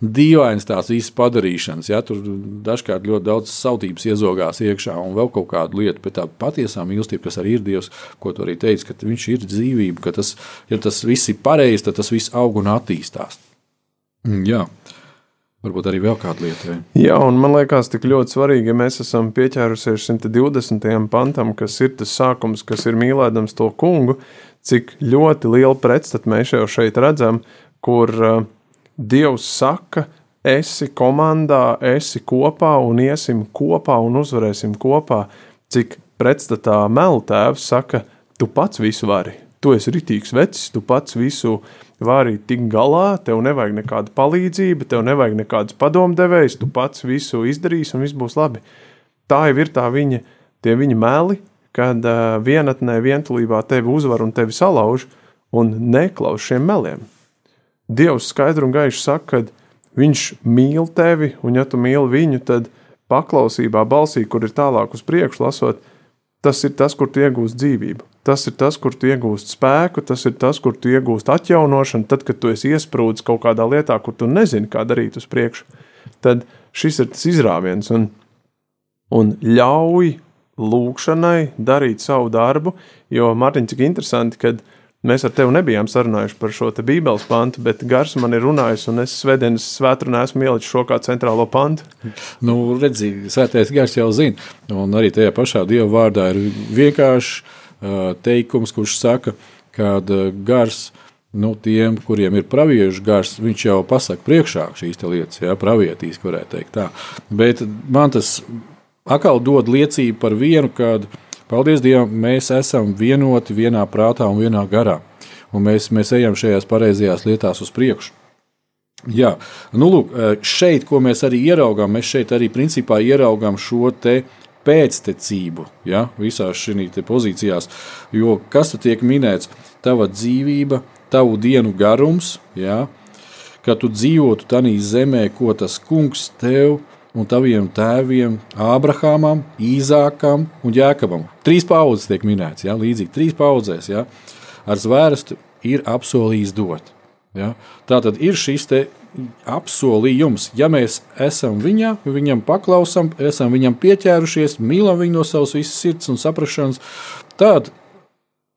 dīvainas tās visas padarīšanas. Ja, tur dažkārt ļoti daudz sautības iezogās iekšā un vēl kaut kādu lietu, bet tā patiesā mīlestība, kas arī ir Dievs, ko tu arī teici, ka viņš ir dzīvība, ka tas, ja tas viss ir pareizi, tad tas viss aug un attīstās. Mm, jā. Varbūt arī vēl kāda lieta. Jā, un man liekas, tik ļoti svarīgi, ja mēs esam pieķērušies 120. pantam, kas ir tas sākums, kas ir mīlēdams to kungu, cik ļoti lielu pretstatu mēs jau šeit redzam, kur uh, Dievs saka, esi komandā, esi kopā un iesim kopā un uzvarēsim kopā. Cik pretstatā meltēvs saka, tu pats visu vari. Tu esi ritīgs vecs, tu pats visu vari tikt galā, tev nevajag nekāda palīdzība, tev nevajag nekādas padomdevējas, tu pats visu izdarīsi un viss būs labi. Tā jau ir tā viņa, tie viņa meli, kad uh, vienatnē vientulībā tevi uzvar un tevi salauž un neklaus šiem meliem. Dievs skaidri un gaiši saka, ka Viņš mīl tevi, un ja tu mīli viņu, tad paklausībā, balsī, kur ir tālāk uz priekšu lasot, tas ir tas, kur tu iegūsi dzīvību. Tas ir tas, kur tu iegūsi spēku, tas ir tas, kur tu iegūsi atjaunošanu. Tad, kad tu esi iesprūdis kaut kādā lietā, kur tu nezini, kā darīt uz priekšu, tad šis ir tas izrāviens un, un ļauj lūkšanai darīt savu darbu. Jo, Mārtiņ, cik interesanti, kad Mēs ar tevi nebijām sarunājuši par šo Bībeles pantu, bet Gars man ir runājis, un es svētdienas svētdienā esmu ielicis šo kā centrālo pantu. Nu, redzi, svētais Gars jau zina, un arī tajā pašā Dieva vārdā ir vienkāršs uh, teikums, kurš saka, ka uh, Gars. Nu, tiem, kuriem ir praviešu gars, viņš jau pasaka priekšā šīs lietas, jā, pravietīs, varētu teikt tā. Bet man tas atkal dod liecību par vienu, kad uh, Paldies Dievam, mēs esam vienoti vienā prātā un vienā garā. Un mēs, mēs ejam šajās pareizajās lietās uz priekšu. Jā, nu, lūk, šeit, ko mēs arī ieraugām, mēs šeit arī principā ieraugām šo pēctecību ja, visās šīs pozīcijās. Jo kas tur tiek minēts? Tava dzīvība, tavu dienu garums, ja, ka tu dzīvotu tajā zemē, ko tas kungs tev un taviem tēviem, Ābrahamam, Īzākam un Jēkabam. Trīs paudzes tiek minētas, ja? līdzīgi trīs paudzēs. Ja? Ar zvērstu ir apsolījis dot. Ja? Tā tad ir šis apsolījums, ja mēs esam viņā, viņam paklausām, esam viņam pieķērušies, mīlam viņu no savas visas sirds un saprašanas, tad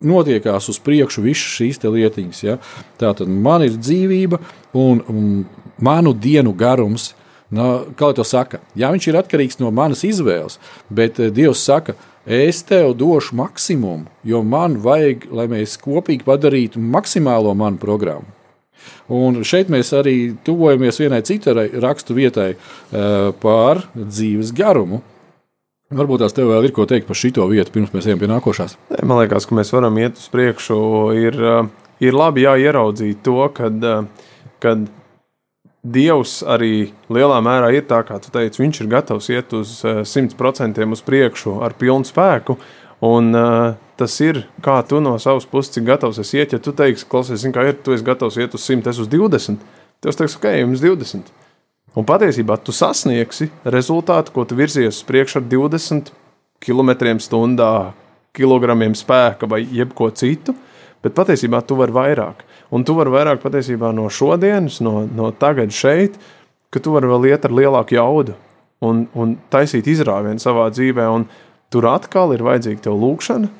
notiekās uz priekšu visas šīs lietiņas. Ja? Tā tad man ir dzīvība un, un manu dienu garums. No, kā jau saka, jā, viņš ir atkarīgs no manas izvēles, bet eh, Dievs saka, es tev došu maksimumu, jo man vajag, lai mēs kopīgi padarītu maksimālo manu programmu. Un šeit mēs arī tuvojamies vienai citai rakstu vietai uh, par dzīves garumu. Varbūt tās tev vēl ir ko teikt par šito vietu, pirms mēs ejam pie nākošās. Man liekas, ka mēs varam iet uz priekšu. Ir, eh, ir labi ieraudzīt to, kad, eh, kad Dievs arī lielā mērā ir tā, kā tu teici, viņš ir gatavs iet uz 100% eh, uz priekšu ar pilnu spēku. Un, uh, tas ir, kā tu no savas puses, gatavs esi iet. Ja tu teiksi, klausies, kā ir, tu esi gatavs iet uz 100, es uz 20, tas teiks, ok, jums 20. Un patiesībā tu sasniegsi rezultātu, ko tu virzies uz priekšu ar 20 km/h, kilogramiem spēka vai jebko citu, bet patiesībā tu vari vairāk. Un tu vari vairāk patiesībā no šodienas, no, no tagad šeit, ka tu vari vēl iet ar lielāku jaudu un, un taisīt izrāvienu savā dzīvē. Un tur atkal ir vajadzīga tev lūkšana,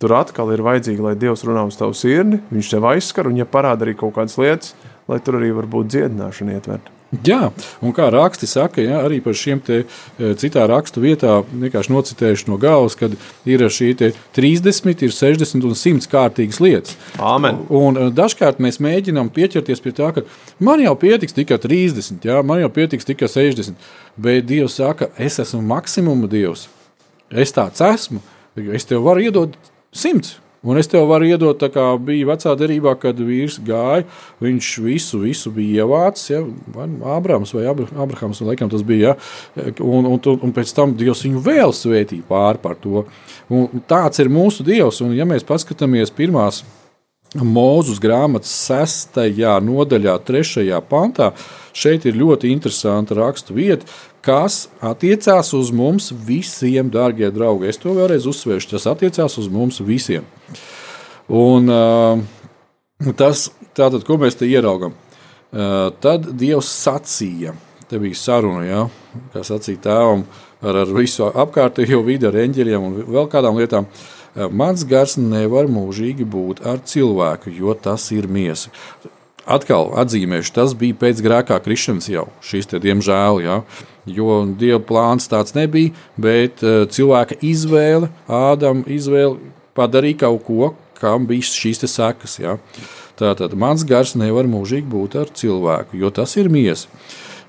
tur atkal ir vajadzīga, lai Dievs runā uz tavu sirdi, viņš tev aizskar un ja parāda arī kaut kādas lietas, lai tur arī var būt dziedināšana ietverta. Jā, un kā raksti saka, ja, arī par šiem te, e, citā rakstu vietā, vienkārši nocitējuši no galvas, kad ir šī 30, ir 60 un 100 kārtīgas lietas. Amen. Un, un e, dažkārt mēs mēģinām pieķerties pie tā, ka man jau pietiks tikai 30, jā, man jau pietiks tikai 60. Bet Dievs saka, es esmu maksimuma Dievs. Es tāds esmu. Es tev varu iedot 100. Un es tev varu iedot, kā bija vecā derībā, kad vīrs gāja. Viņš visu, visu bija ievācis. Ja, Abrahams vai Abrahams, laikam tas bija. Ja, un, un, un pēc tam Dievs viņu vēl svētīja pār par to. Un tāds ir mūsu Dievs. Un ja mēs paskatāmies pirmās Mūzus grāmatas 6. nodaļā, 3. pantā, šeit ir ļoti interesanta rakstu vieta, kas attiecās uz mums visiem, darbie draugi. Es to vēlreiz uzsvēršu. Tas attiecās uz mums visiem. Un, tas, tātad, ko mēs te ieraugām? Tad Dievs sacīja, te bija saruna, ja, kā sacīja tēvam ar, ar visu apkārtējo vidi, ar eņģeļiem un vēl kādām lietām. Mans gars nevar mūžīgi būt ar cilvēku, jo tas ir miesa atkal atzīmēšu, tas bija pēc grēkā krišanas jau šis, te, diemžēl, ja, jo Dieva plāns tāds nebija, bet uh, cilvēka izvēle, Ādama izvēle padarīja kaut ko, kam bija šīs sekas. Ja. Tātad mans gars nevar mūžīgi būt ar cilvēku, jo tas ir miesa.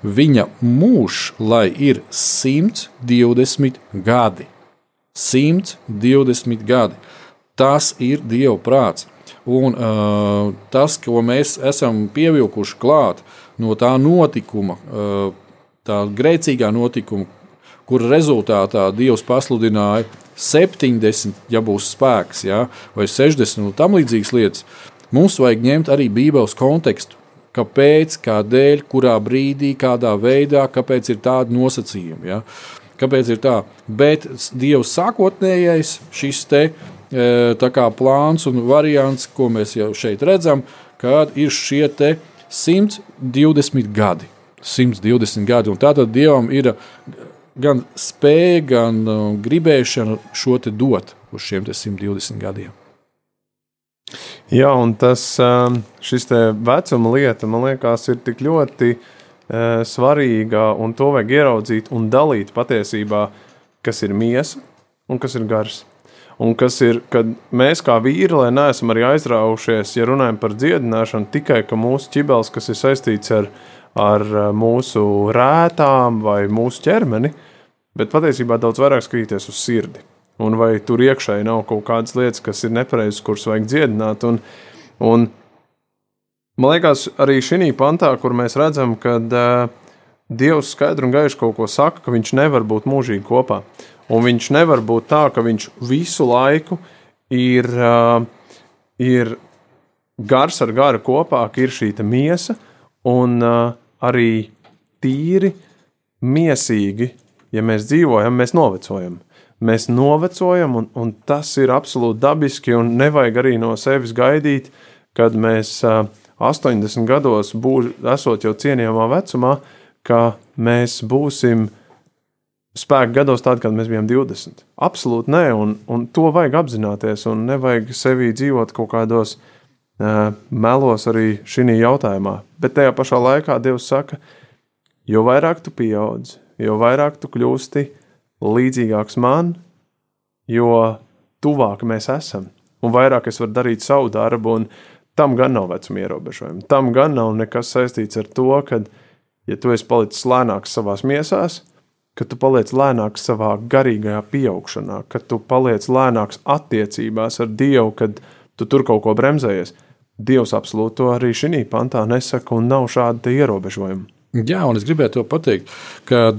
Viņa mūžs, lai ir 120 gadi. 120 gadi. Tas ir Dieva prāts. Un uh, tas, ko mēs esam pievilkuši klāt no tā notikuma, uh, tā grēcīgā notikuma, kur rezultātā Dievs pasludināja 70, ja būs spēks, ja, vai 60 un tam līdzīgas lietas, mums vajag ņemt arī Bībeles kontekstu. Kāpēc, kādēļ, kurā brīdī, kādā veidā, kāpēc ir tādi nosacījumi. Ja? Kāpēc ir tā? Bet Dieva sākotnējais šis te plāns un variants, ko mēs jau šeit redzam, kad ir šie 120 gadi. 120 gadi. Tātad Dievam ir gan spēja, gan gribēšana šo dot uz šiem 120 gadiem. Jā, un tas šis vecuma lieta, man liekas, ir tik ļoti svarīga, un to vajag ieraudzīt un dalīt patiesībā, kas ir miesa un kas ir gars. Un kas ir, kad mēs kā vīri, lai neesam arī aizraujušies, ja runājam par dziedināšanu, tikai mūsu ķibels, kas ir saistīts ar, ar mūsu rētām vai mūsu ķermeni, bet patiesībā daudz vairāk skatīties uz sirdi. Un vai tur iekšēji nav kaut kādas lietas, kas ir nepareizas, kuras vajag dziedināt. Un, un, man liekas, arī šī pantā, kur mēs redzam, ka uh, Dievs skaidri un gaiši kaut ko saka, ka viņš nevar būt mūžīgi kopā. Un viņš nevar būt tā, ka viņš visu laiku ir, uh, ir gars ar garu kopā, ka ir šī miesa un uh, arī tīri miesīgi, ja mēs dzīvojam, mēs novecojam. Mēs novecojam, un, un tas ir absolūti dabiski, un nevajag arī no sevis gaidīt, kad mēs uh, 80 gados, būs, esot jau cienījamā vecumā, ka mēs būsim spēku gados, tad, kad mēs bijām 20. Absolūti nē, un, un to vajag apzināties, un nevajag sevi dzīvot kaut kādos uh, melos arī šī jautājumā. Bet tajā pašā laikā Dievs saka, jo vairāk tu pieaudz, jo vairāk tu kļūsti līdzīgāks man, jo tuvāk mēs esam, un vairāk es varu darīt savu darbu, un tam gan nav vecuma ierobežojumi. Tam gan nav nekas saistīts ar to, ka, ja tu esi palicis lēnāks savā miesās, ka tu paliec lēnāks savā garīgajā pieaugšanā, ka tu paliec lēnāks attiecībās ar Dievu, kad tu tur kaut ko bremzējies. Dievs absolūti to arī šī pantā nesaka, un nav šāda ierobežojuma. Jā, un es gribēju to pateikt, ka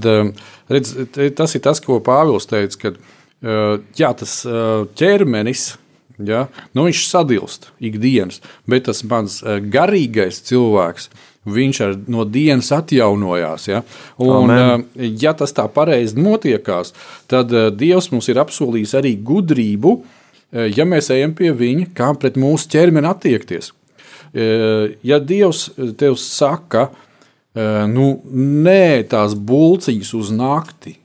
redz, tas ir tas, ko Pāvils teica, ka uh, jā, tas uh, ķermenis. Ja? Nu, viņš sadilst ikdienas, bet tas mans uh, garīgais cilvēks, viņš ar, no dienas atjaunojās. Ja? Un, Amen. ja tas tā pareizi notiekās, tad Dievs mums ir apsolījis arī gudrību, ja mēs ejam pie viņa, kā pret mūsu ķermeni attiekties. Ja Dievs tev saka, ka nu, nē, tās bulciņas uz nakti,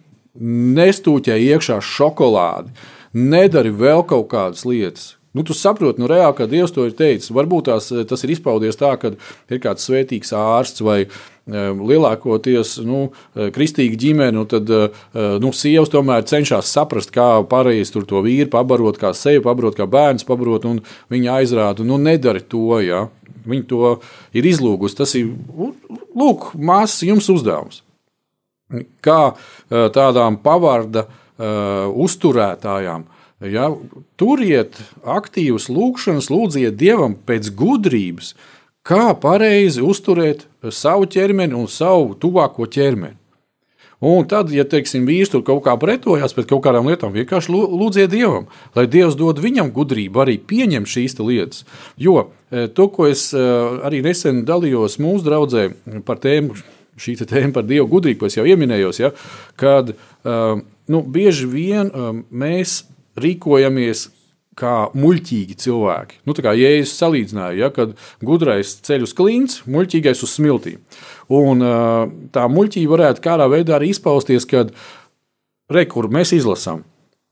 nestūķē iekšā šokolādi, nedari vēl kaut kādas lietas. Nu, tu saproti, nu, reāli, ka Dievs to ir teicis. Varbūt tās, tas ir izpaudies tā, ka ir kāds svētīgs ārsts vai lielākoties nu, kristīga ģimene, nu, tad nu, sievas tomēr cenšas saprast, kā pareizi to vīru pabarot, kā sevi pabarot, kā bērns pabarot, viņa aizrāda, nu, nedari to. Ja? Viņa to ir izlūgusi. Tas ir, lūk, māsas jums uzdevums. Kā tādām pavārda uh, uzturētājām, ja, turiet aktīvas lūgšanas, lūdziet Dievam pēc gudrības, kā pareizi uzturēt savu ķermeni un savu tuvāko ķermeni. Un tad, ja teiksim, vīrs tur kaut kā pretojās pret kaut kādām lietām, vienkārši lūdziet Dievam, lai Dievs dod viņam gudrību arī pieņemt šīs lietas. Jo e, to, ko es e, arī nesen dalījos mūsu draudzē par tēmu, šī tēma par Dievu gudrību, ko es jau pieminējos, ja, kad e, nu, bieži vien mēs rīkojamies kā muļķīgi cilvēki. Nu, tā kā jēzus salīdzināja, ja, kad gudrais ceļ uz klints, muļķīgais uz smiltīm. Un tā muļķība varētu kādā veidā arī izpausties, kad rekur mēs izlasām.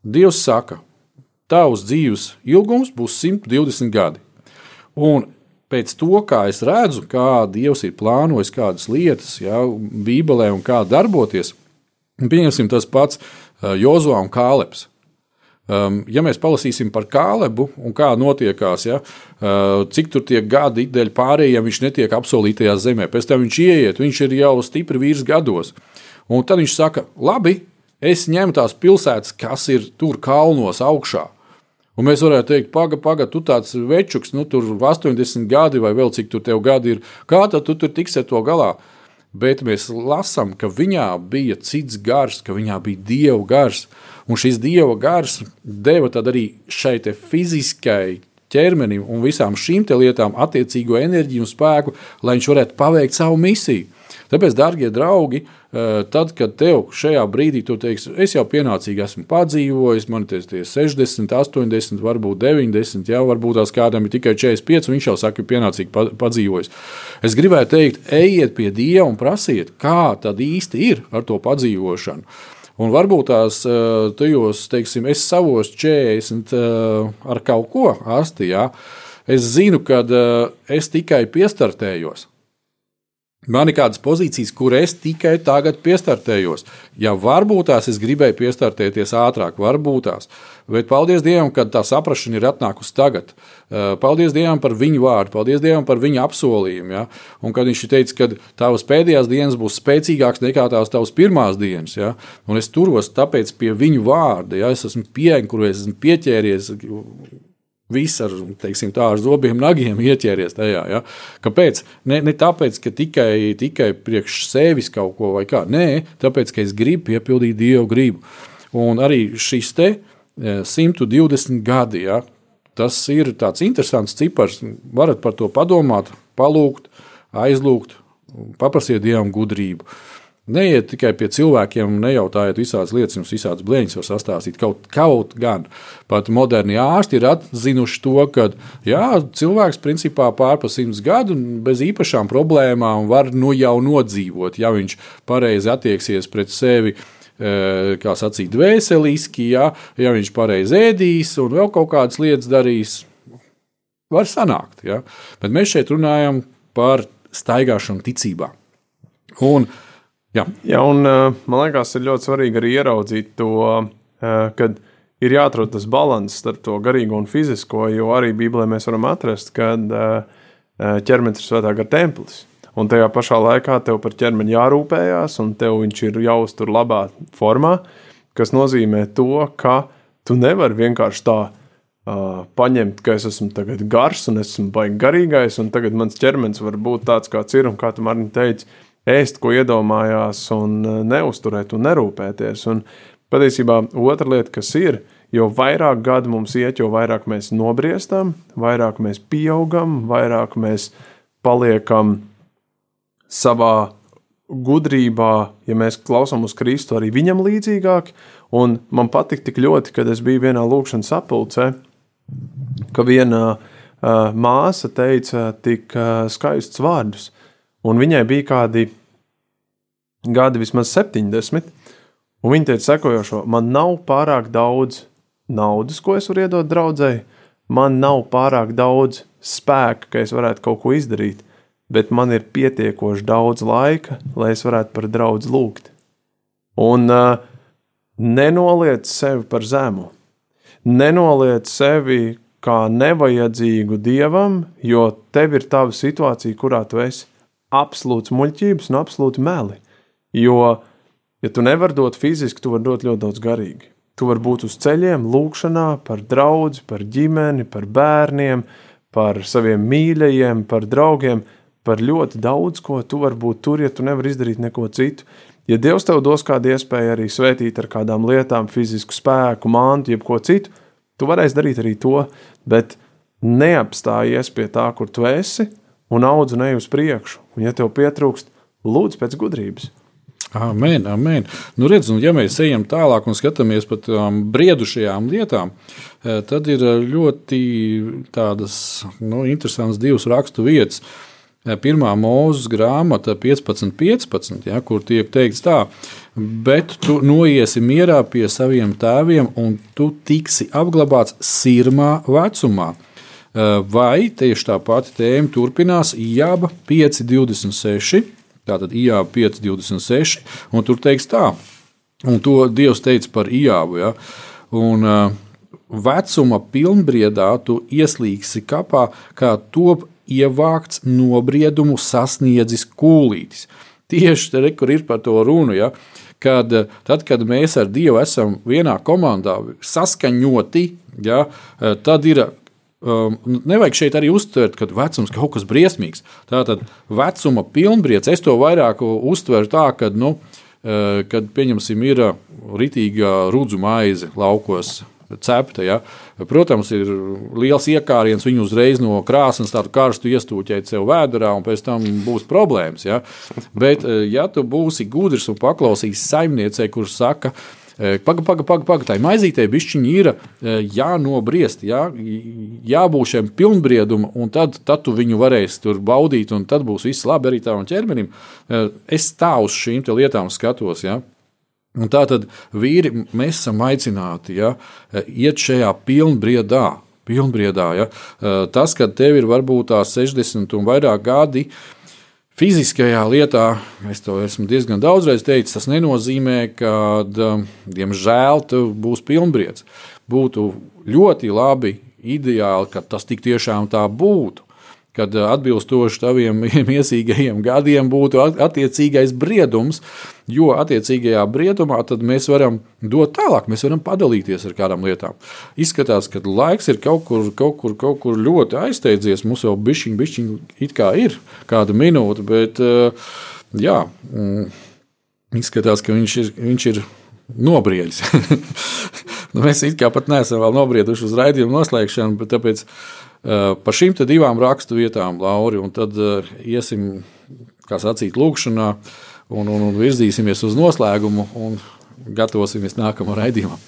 Dievs saka, tavs dzīves ilgums būs 120 gadi. Un pēc to, kā es redzu, kā Dievs ir plānojis kādas lietas, ja, Bībelē un kā darboties, pieņemsim tas pats Jozo un Kāleps. Um, ja mēs palasīsim par Kālebu un kā notiekās, ja, uh, cik tur tie gadi dēļ pārējiem viņš netiek apsolītajā zemē, pēc tam viņš ieiet, viņš ir jau stipri vīrs gados. Un tad viņš saka, labi, es ņemu tās pilsētas, kas ir tur kalnos augšā. Un mēs varētu teikt, pagaidi, pagaidi, tu tāds večuks, nu tur 80 gadi vai vēl cik tur tev gadi ir, kā tad tu tur tiksi to galā? Bet mēs lasām, ka viņā bija cits gars, ka viņā bija dievu gars. Un šis dieva gars deva arī šai fiziskai ķermenim un visām šīm lietām attiecīgo enerģiju un spēku, lai viņš varētu paveikt savu misiju. Tāpēc, darbie draugi, eh, tad, kad tev šajā brīdī tu teiksi, es jau pienācīgi esmu padzīvojis, man ir 60, 80, varbūt 90, jau varbūt tās kādam ir tikai 45, un viņš jau saka, ka pienācīgi padzīvojis. Es gribēju teikt, ejiet pie Dieva un prasiet, kā tad īsti ir ar to padzīvošanu. Un varbūt tās eh, tajos, teiksim, es savos 40 eh, ar kaut ko asti, jā, es zinu, ka eh, es tikai piestartējos. Man ir kādas pozīcijas, kur es tikai tagad piestartējos. Ja varbūt tās es gribēju piestartēties ātrāk, varbūt tās. Bet paldies Dievam, ka tā saprāšana ir atnākusi tagad. Eh, paldies Dievam par viņu vārdu, paldies Dievam par viņa apsolījumu. Ja? Un kad viņš teica, ka tavas pēdējās dienas būs spēcīgākas nekā tās tavas pirmās dienas, ja? un es turos tāpēc pie viņu vārda, ja es esmu pieejams, kur es esmu pieķēries Viss ar, teiksim, tā, ar zobiem, nagiem ieķēries tajā. Ja? Kāpēc? Ne, ne tāpēc, ka tikai, tikai priekš sevis kaut ko vai kā. Nē, tāpēc, ka es gribu piepildīt Dievu gribu. Un arī šis te 120 e, gadi, ja? tas ir tāds interesants cipars. Varat par to padomāt, palūgt, aizlūgt, paprasiet Dievam gudrību. Neiet tikai pie cilvēkiem, nejautājiet visādas lietas, jums visādas blēņas var sastāstīt. Kaut, kaut gan pat moderni ārsti ir atzinuši to, ka jā, cilvēks principā pārpa simts gadu bez īpašām problēmām var nu jau nodzīvot, ja viņš pareizi attieksies pret sevi. kā sacīt, dvēseliski, ja, ja viņš pareizi ēdīs un vēl kaut kādas lietas darīs, var sanākt. Ja. Bet mēs šeit runājam par staigāšanu ticībā. Un, jā. Jā, un man liekas, ir ļoti svarīgi arī ieraudzīt to, kad ir jāatrod tas līdzsvars starp to garīgo un fizisko, jo arī Bībelē mēs varam atrast, ka ķermenis ir svētā gara templis. Un tajā pašā laikā tev par ķermeni jārūpējās, un tev viņš ir jāuztur labā formā, kas nozīmē to, ka tu nevari vienkārši tā uh, paņemt, ka es esmu gars un esmu baigi garīgais, un tagad mans ķermenis var būt tāds, kāds ir, un kā tu man teici, ēst, ko iedomājās, un neusturēt un nerūpēties. Un patiesībā otra lieta, kas ir, jo vairāk gadu mums iet, jo vairāk mēs nobriestam, vairāk mēs pieaugam, vairāk mēs paliekam savā gudrībā, ja mēs klausām uz Kristu, arī viņam līdzīgāk. Un man patīk tik ļoti, kad es biju vienā lūkšanas apulcē, ka viena uh, māsa teica tik uh, skaistus vārdus, un viņai bija kādi gadi, vismaz 70, un viņa teica sekojošo: Man nav pārāk daudz naudas, ko es varu iedot draudzēji, man nav pārāk daudz spēka, ka es varētu kaut ko izdarīt bet man ir pietiekoši daudz laika, lai es varētu par draugu lūgt. Un uh, nenoliec sevi par zemu. Nenoliec sevi kā nevajadzīgu dievam, jo tev ir tava situācija, kurā tu esi absolūts muļķības un absolūti meli. Jo, ja tu nevari dot fiziski, tu vari dot ļoti daudz garīgi. Tu vari būt uz ceļiem, lūkšanā, par draugu, par ģimeni, par bērniem, par saviem mīļajiem, par draugiem par ļoti daudz ko tu vari būt tur, ja tu nevari izdarīt neko citu. Ja Dievs tev dos kādu iespēju arī svētīt ar kādām lietām, fizisku spēku, mantu, jebko citu, tu varēsi darīt arī to, bet neapstājies pie tā, kur tu esi, un audz un ej uz priekšu. Un, ja tev pietrūkst, lūdz pēc gudrības. Amen, amen. Nu, redz, ja mēs ejam tālāk un skatāmies par tām briedušajām lietām, eh, tad ir ļoti tādas nu, interesantas divas rakstu vietas. Pirmā mūzes grāmata 15, 15, ja, kur tiek teikts tā, bet tu noiesi mierā pie saviem tēviem, un tu tiksi apglabāts sirmā vecumā. Vai tieši tā pati tēma turpinās Jāba 5,26. Tātad Jāba 5,26. Un tur teiks tā, un to Dievs teica par Jābu. Ja, un, Vecuma pilnbriedā tu ieslīgsi kapā, kā top ievākts nobriedumu sasniedzis kūlītis. Tieši te, kur ir par to runu. Ja? Kad, tad, kad mēs ar Dievu esam vienā komandā, saskaņoti, ja, tad ir Um, nevajag šeit arī uztvert, ka vecums kaut kas briesmīgs. Tātad vecuma pilnbriets, es to vairāk uztveru tā, ka, nu, kad, pieņemsim, ir ritīga rudzu maize laukos, cepta. Ja. Protams, ir liels iekāriens, viņu uzreiz no krāsnes tādu karstu iestūķēt sev vēdā, un pēc tam būs problēmas. Ja. Bet, eh, ja tu būsi gudrs un paklausīsi saimniecei, kurš saka, Pagaidi, pagaidi, pagaidi, paga, tā maizītē bišķiņi ir jānobriest, jā, jābūt šiem pilnbriedumam, un tad, tad tu viņu varēsi tur baudīt, un tad būs viss labi arī tavam ķermenim. Es tā uz šīm lietām skatos. Jā. Un tā tad vīri, mēs esam aicināti ja, iet šajā pilnbriedā. pilnbriedā ja. Tas, ka tev ir varbūt tās 60 un vairāk gadi, fiziskajā lietā, es to esmu diezgan daudzreiz teicis, tas nenozīmē, ka, diemžēl, tu būsi pilnbriedz. Būtu ļoti labi, ideāli, ka tas tik tiešām tā būtu kad atbilstoši taviem <laughs> iesīgajiem gadiem būtu attiecīgais briedums, jo attiecīgajā briedumā mēs varam dot tālāk, mēs varam padalīties ar kādām lietām. Izskatās, ka laiks ir kaut kur, kaut kur, kaut kur ļoti aizsteidzies. Mums jau bišķiņ, bišķiņ it kā ir kāda minūte, bet jā, mm, izskatās, ka viņš ir. Viņš ir Nobriedis. <laughs> nu, mēs it kā pat neesam vēl nobrieduši uz raidījumu noslēgšanu, bet tāpēc uh, par šīm divām rakstu vietām, Lauri, un tad uh, iesim, kā sacīt, lūkšanā. Uh, un, un, un virzīsimies uz noslēgumu un gatavosimies nākamajam raidījumam.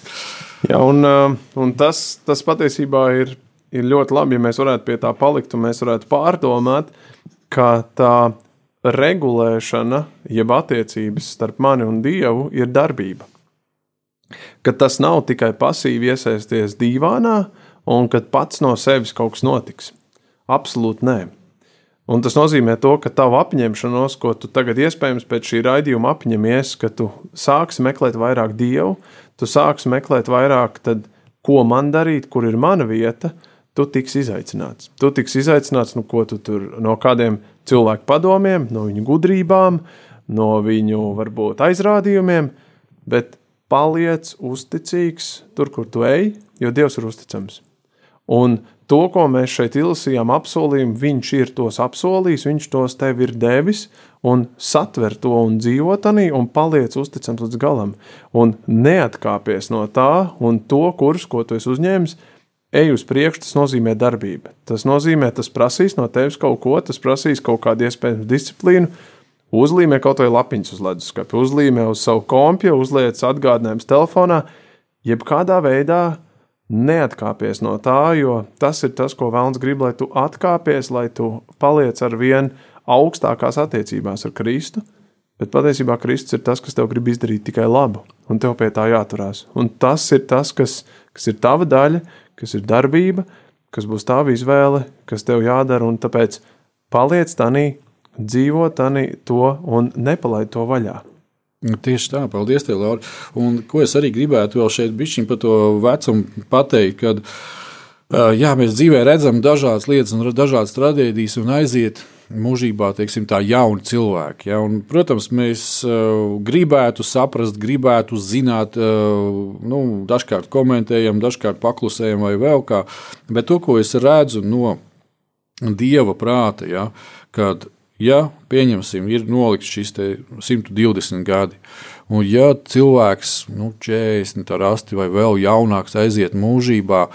Jā, un, uh, un tas, tas patiesībā ir, ir ļoti labi, ja mēs varētu pie tā palikt un mēs varētu pārdomāt, ka tā regulēšana, jeb attiecības starp mani un Dievu, ir darbība. ka tas nav tikai pasīvi iesaisties dīvānā, un ka pats no sevis kaut kas notiks. Absolūti nē. Un tas nozīmē to, ka tavu apņemšanos, ko tu tagad iespējams pēc šī raidījuma apņemies, ka tu sāksi meklēt vairāk dievu, tu sāksi meklēt vairāk, tad, ko man darīt, kur ir mana vieta, tu tiksi izaicināts. Tu tiksi izaicināts nu, tu tur, no kādiem cilvēku padomiem, no viņu gudrībām, no viņu varbūt aizrādījumiem, bet paliec uzticīgs tur, kur tu ej, jo Dievs ir uzticams. Un to, ko mēs šeit izlasījām, apsolījumu, viņš ir tos apsolījis, viņš tos tev ir devis, un satver to un dzīvo tanī, un paliec uzticams līdz galam. Un neatkāpies no tā, un to kurs, ko tu esi uzņēmis, ej uz priekšu, tas nozīmē darbība. Tas nozīmē, tas prasīs no tevis kaut ko, tas prasīs kaut kādu iespējamu disciplīnu. Uzlīmē kaut vai lapiņas uz leduskapa, uzlīmē uz savu kompju, uzliec atgādinājumus telefonā, jebkādā veidā neatkāpies no tā, jo tas ir tas, ko Vēlns grib, lai tu atkāpies, lai tu paliec ar vien augstākās attiecībās ar Kristu. Bet patiesībā Kristus ir tas, kas tev grib izdarīt tikai labu, un tev pie tā jāturās. Un tas ir tas, kas, kas ir tava daļa, kas ir darbība, kas būs tava izvēle, kas tev jādara, un tāpēc paliec tanī, dzīvo tanī to un nepalaid to vaļā. Tieši tā, paldies, tev, Laura. Un ko es arī gribētu vēl šeit bišķiņ par to vecumu pateikt, kad jā, mēs dzīvē redzam dažādas lietas un dažādas traģēdijas un aiziet mūžībā, teiksim, tā jauni cilvēki. Ja? Un, protams, mēs gribētu saprast, gribētu zināt, nu, dažkārt komentējam, dažkārt paklusējam vai vēl kā, bet to, ko es redzu no Dieva prāta, ja, kad ja pieņemsim, ir nolikts šis 120 gadi, un ja cilvēks, nu, 40, rasti vai vēl jaunāks, aiziet mūžībā,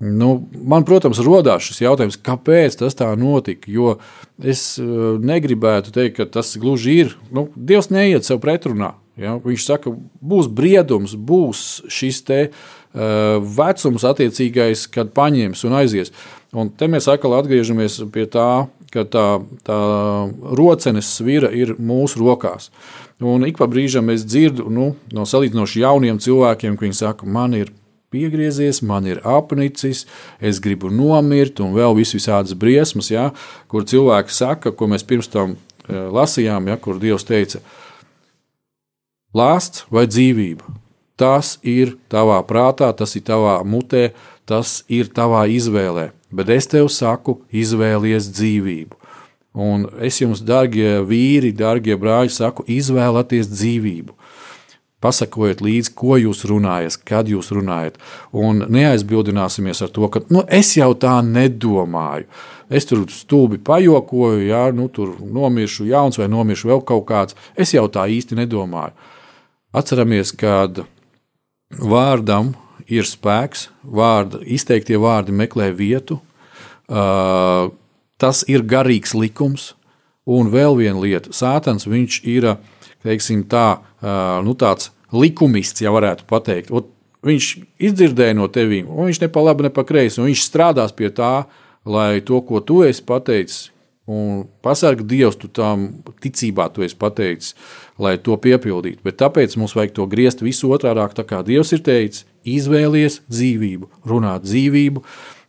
nu, man, protams, rodās šis jautājums, kāpēc tas tā notika. Jo es eh, negribētu teikt, ka tas gluži ir. Nu, Dievs neiet sev pretrunā. Ja? Viņš saka, būs briedums, būs šis te, uh, vecums attiecīgais, kad paņems un aizies. Un te mēs atkal atgriežamies pie tā, ka tā, tā rocenes svira ir mūsu rokās. Un ik pa brīžam es dzirdu nu, no salīdzinoši jauniem cilvēkiem, ka viņi saka, man ir piegriezies, man ir apnicis, es gribu nomirt, un vēl vis visādas briesmas, ja, kur cilvēki saka, ko mēs pirms tam e, lasījām, ja, kur Dievs teica, lāsts vai dzīvība. Tas ir tavā prātā, tas ir tavā mutē, tas ir tavā izvēlē bet es tev saku, izvēlies dzīvību. Un es jums, darbie vīri, darbie brāļi, saku, izvēlieties dzīvību. Pasakojiet līdzi, ko jūs runājat, kad jūs runājat. Un neaizbildināsimies ar to, ka nu, es jau tā nedomāju. Es tur stulbi pajokoju, ja nu, tur nomiršu jauns vai nomiršu vēl kaut kāds. Es jau tā īsti nedomāju. Atceramies, kad vārdam ir spēks, vārda, izteiktie vārdi meklē vietu. Uh, tas ir garīgs likums. Un vēl viena lieta, Sātans ir teiksim, tā, uh, nu, tāds likumists, ja varētu teikt. Viņš izdzirdēja no tevis, un viņš ne pa labi, ne pa kreisi, viņš strādās pie tā, lai to, ko tu esi pateicis, un pasargā Dievs, tu tam ticībā tu esi pateicis, lai to piepildītu. Bet tāpēc mums vajag to griezt visu otrādi, tā kā Dievs ir teicis, Izvēlies dzīvību, runāt dzīvību,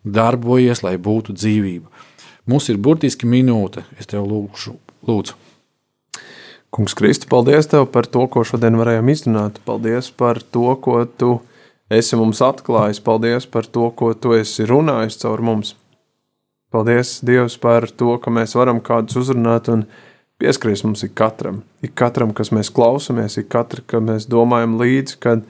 darbojies, lai būtu dzīvība. Mums ir burtiski minūte. Es tev lūgšu, lūdzu. Kungs, Kristi, paldies tev par to, ko šodien varējām izrunāt. Paldies par to, ko tu esi mums atklājis. Paldies par to, ko tu esi runājis caur mums. Paldies, Dievs, par to, ka mēs varam kādus uzrunāt un pieskarties mums ik katram. Ik katram, kas mēs klausāmies, ik katram, ka mēs domājam līdzi, kad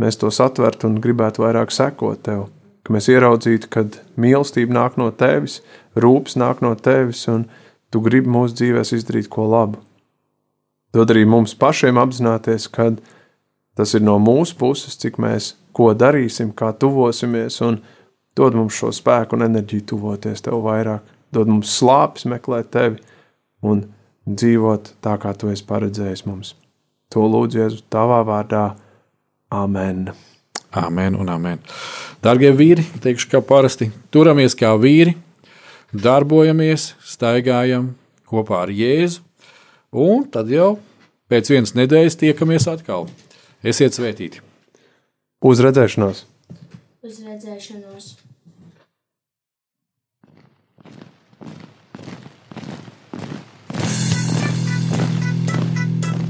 mēs to satvertu un gribētu vairāk sekot tev. Ka mēs ieraudzītu, ka mīlestība nāk no tevis, rūpes nāk no tevis, un tu gribi mūsu dzīvēs izdarīt ko labu. Dod arī mums pašiem apzināties, ka tas ir no mūsu puses, cik mēs ko darīsim, kā tuvosimies, un dod mums šo spēku un enerģiju tuvoties tev vairāk. Dod mums slāpes meklēt tevi un dzīvot tā, kā tu esi paredzējis mums. To lūdzu Jēzu tavā vārdā. Amen. Amen un amen. Darbie vīri, teikšu, kā parasti, turamies kā vīri, darbojamies, staigājam kopā ar Jēzu, un tad jau pēc vienas nedēļas tiekamies atkal. Esiet svētīti! Uz redzēšanos! Uz redzēšanos!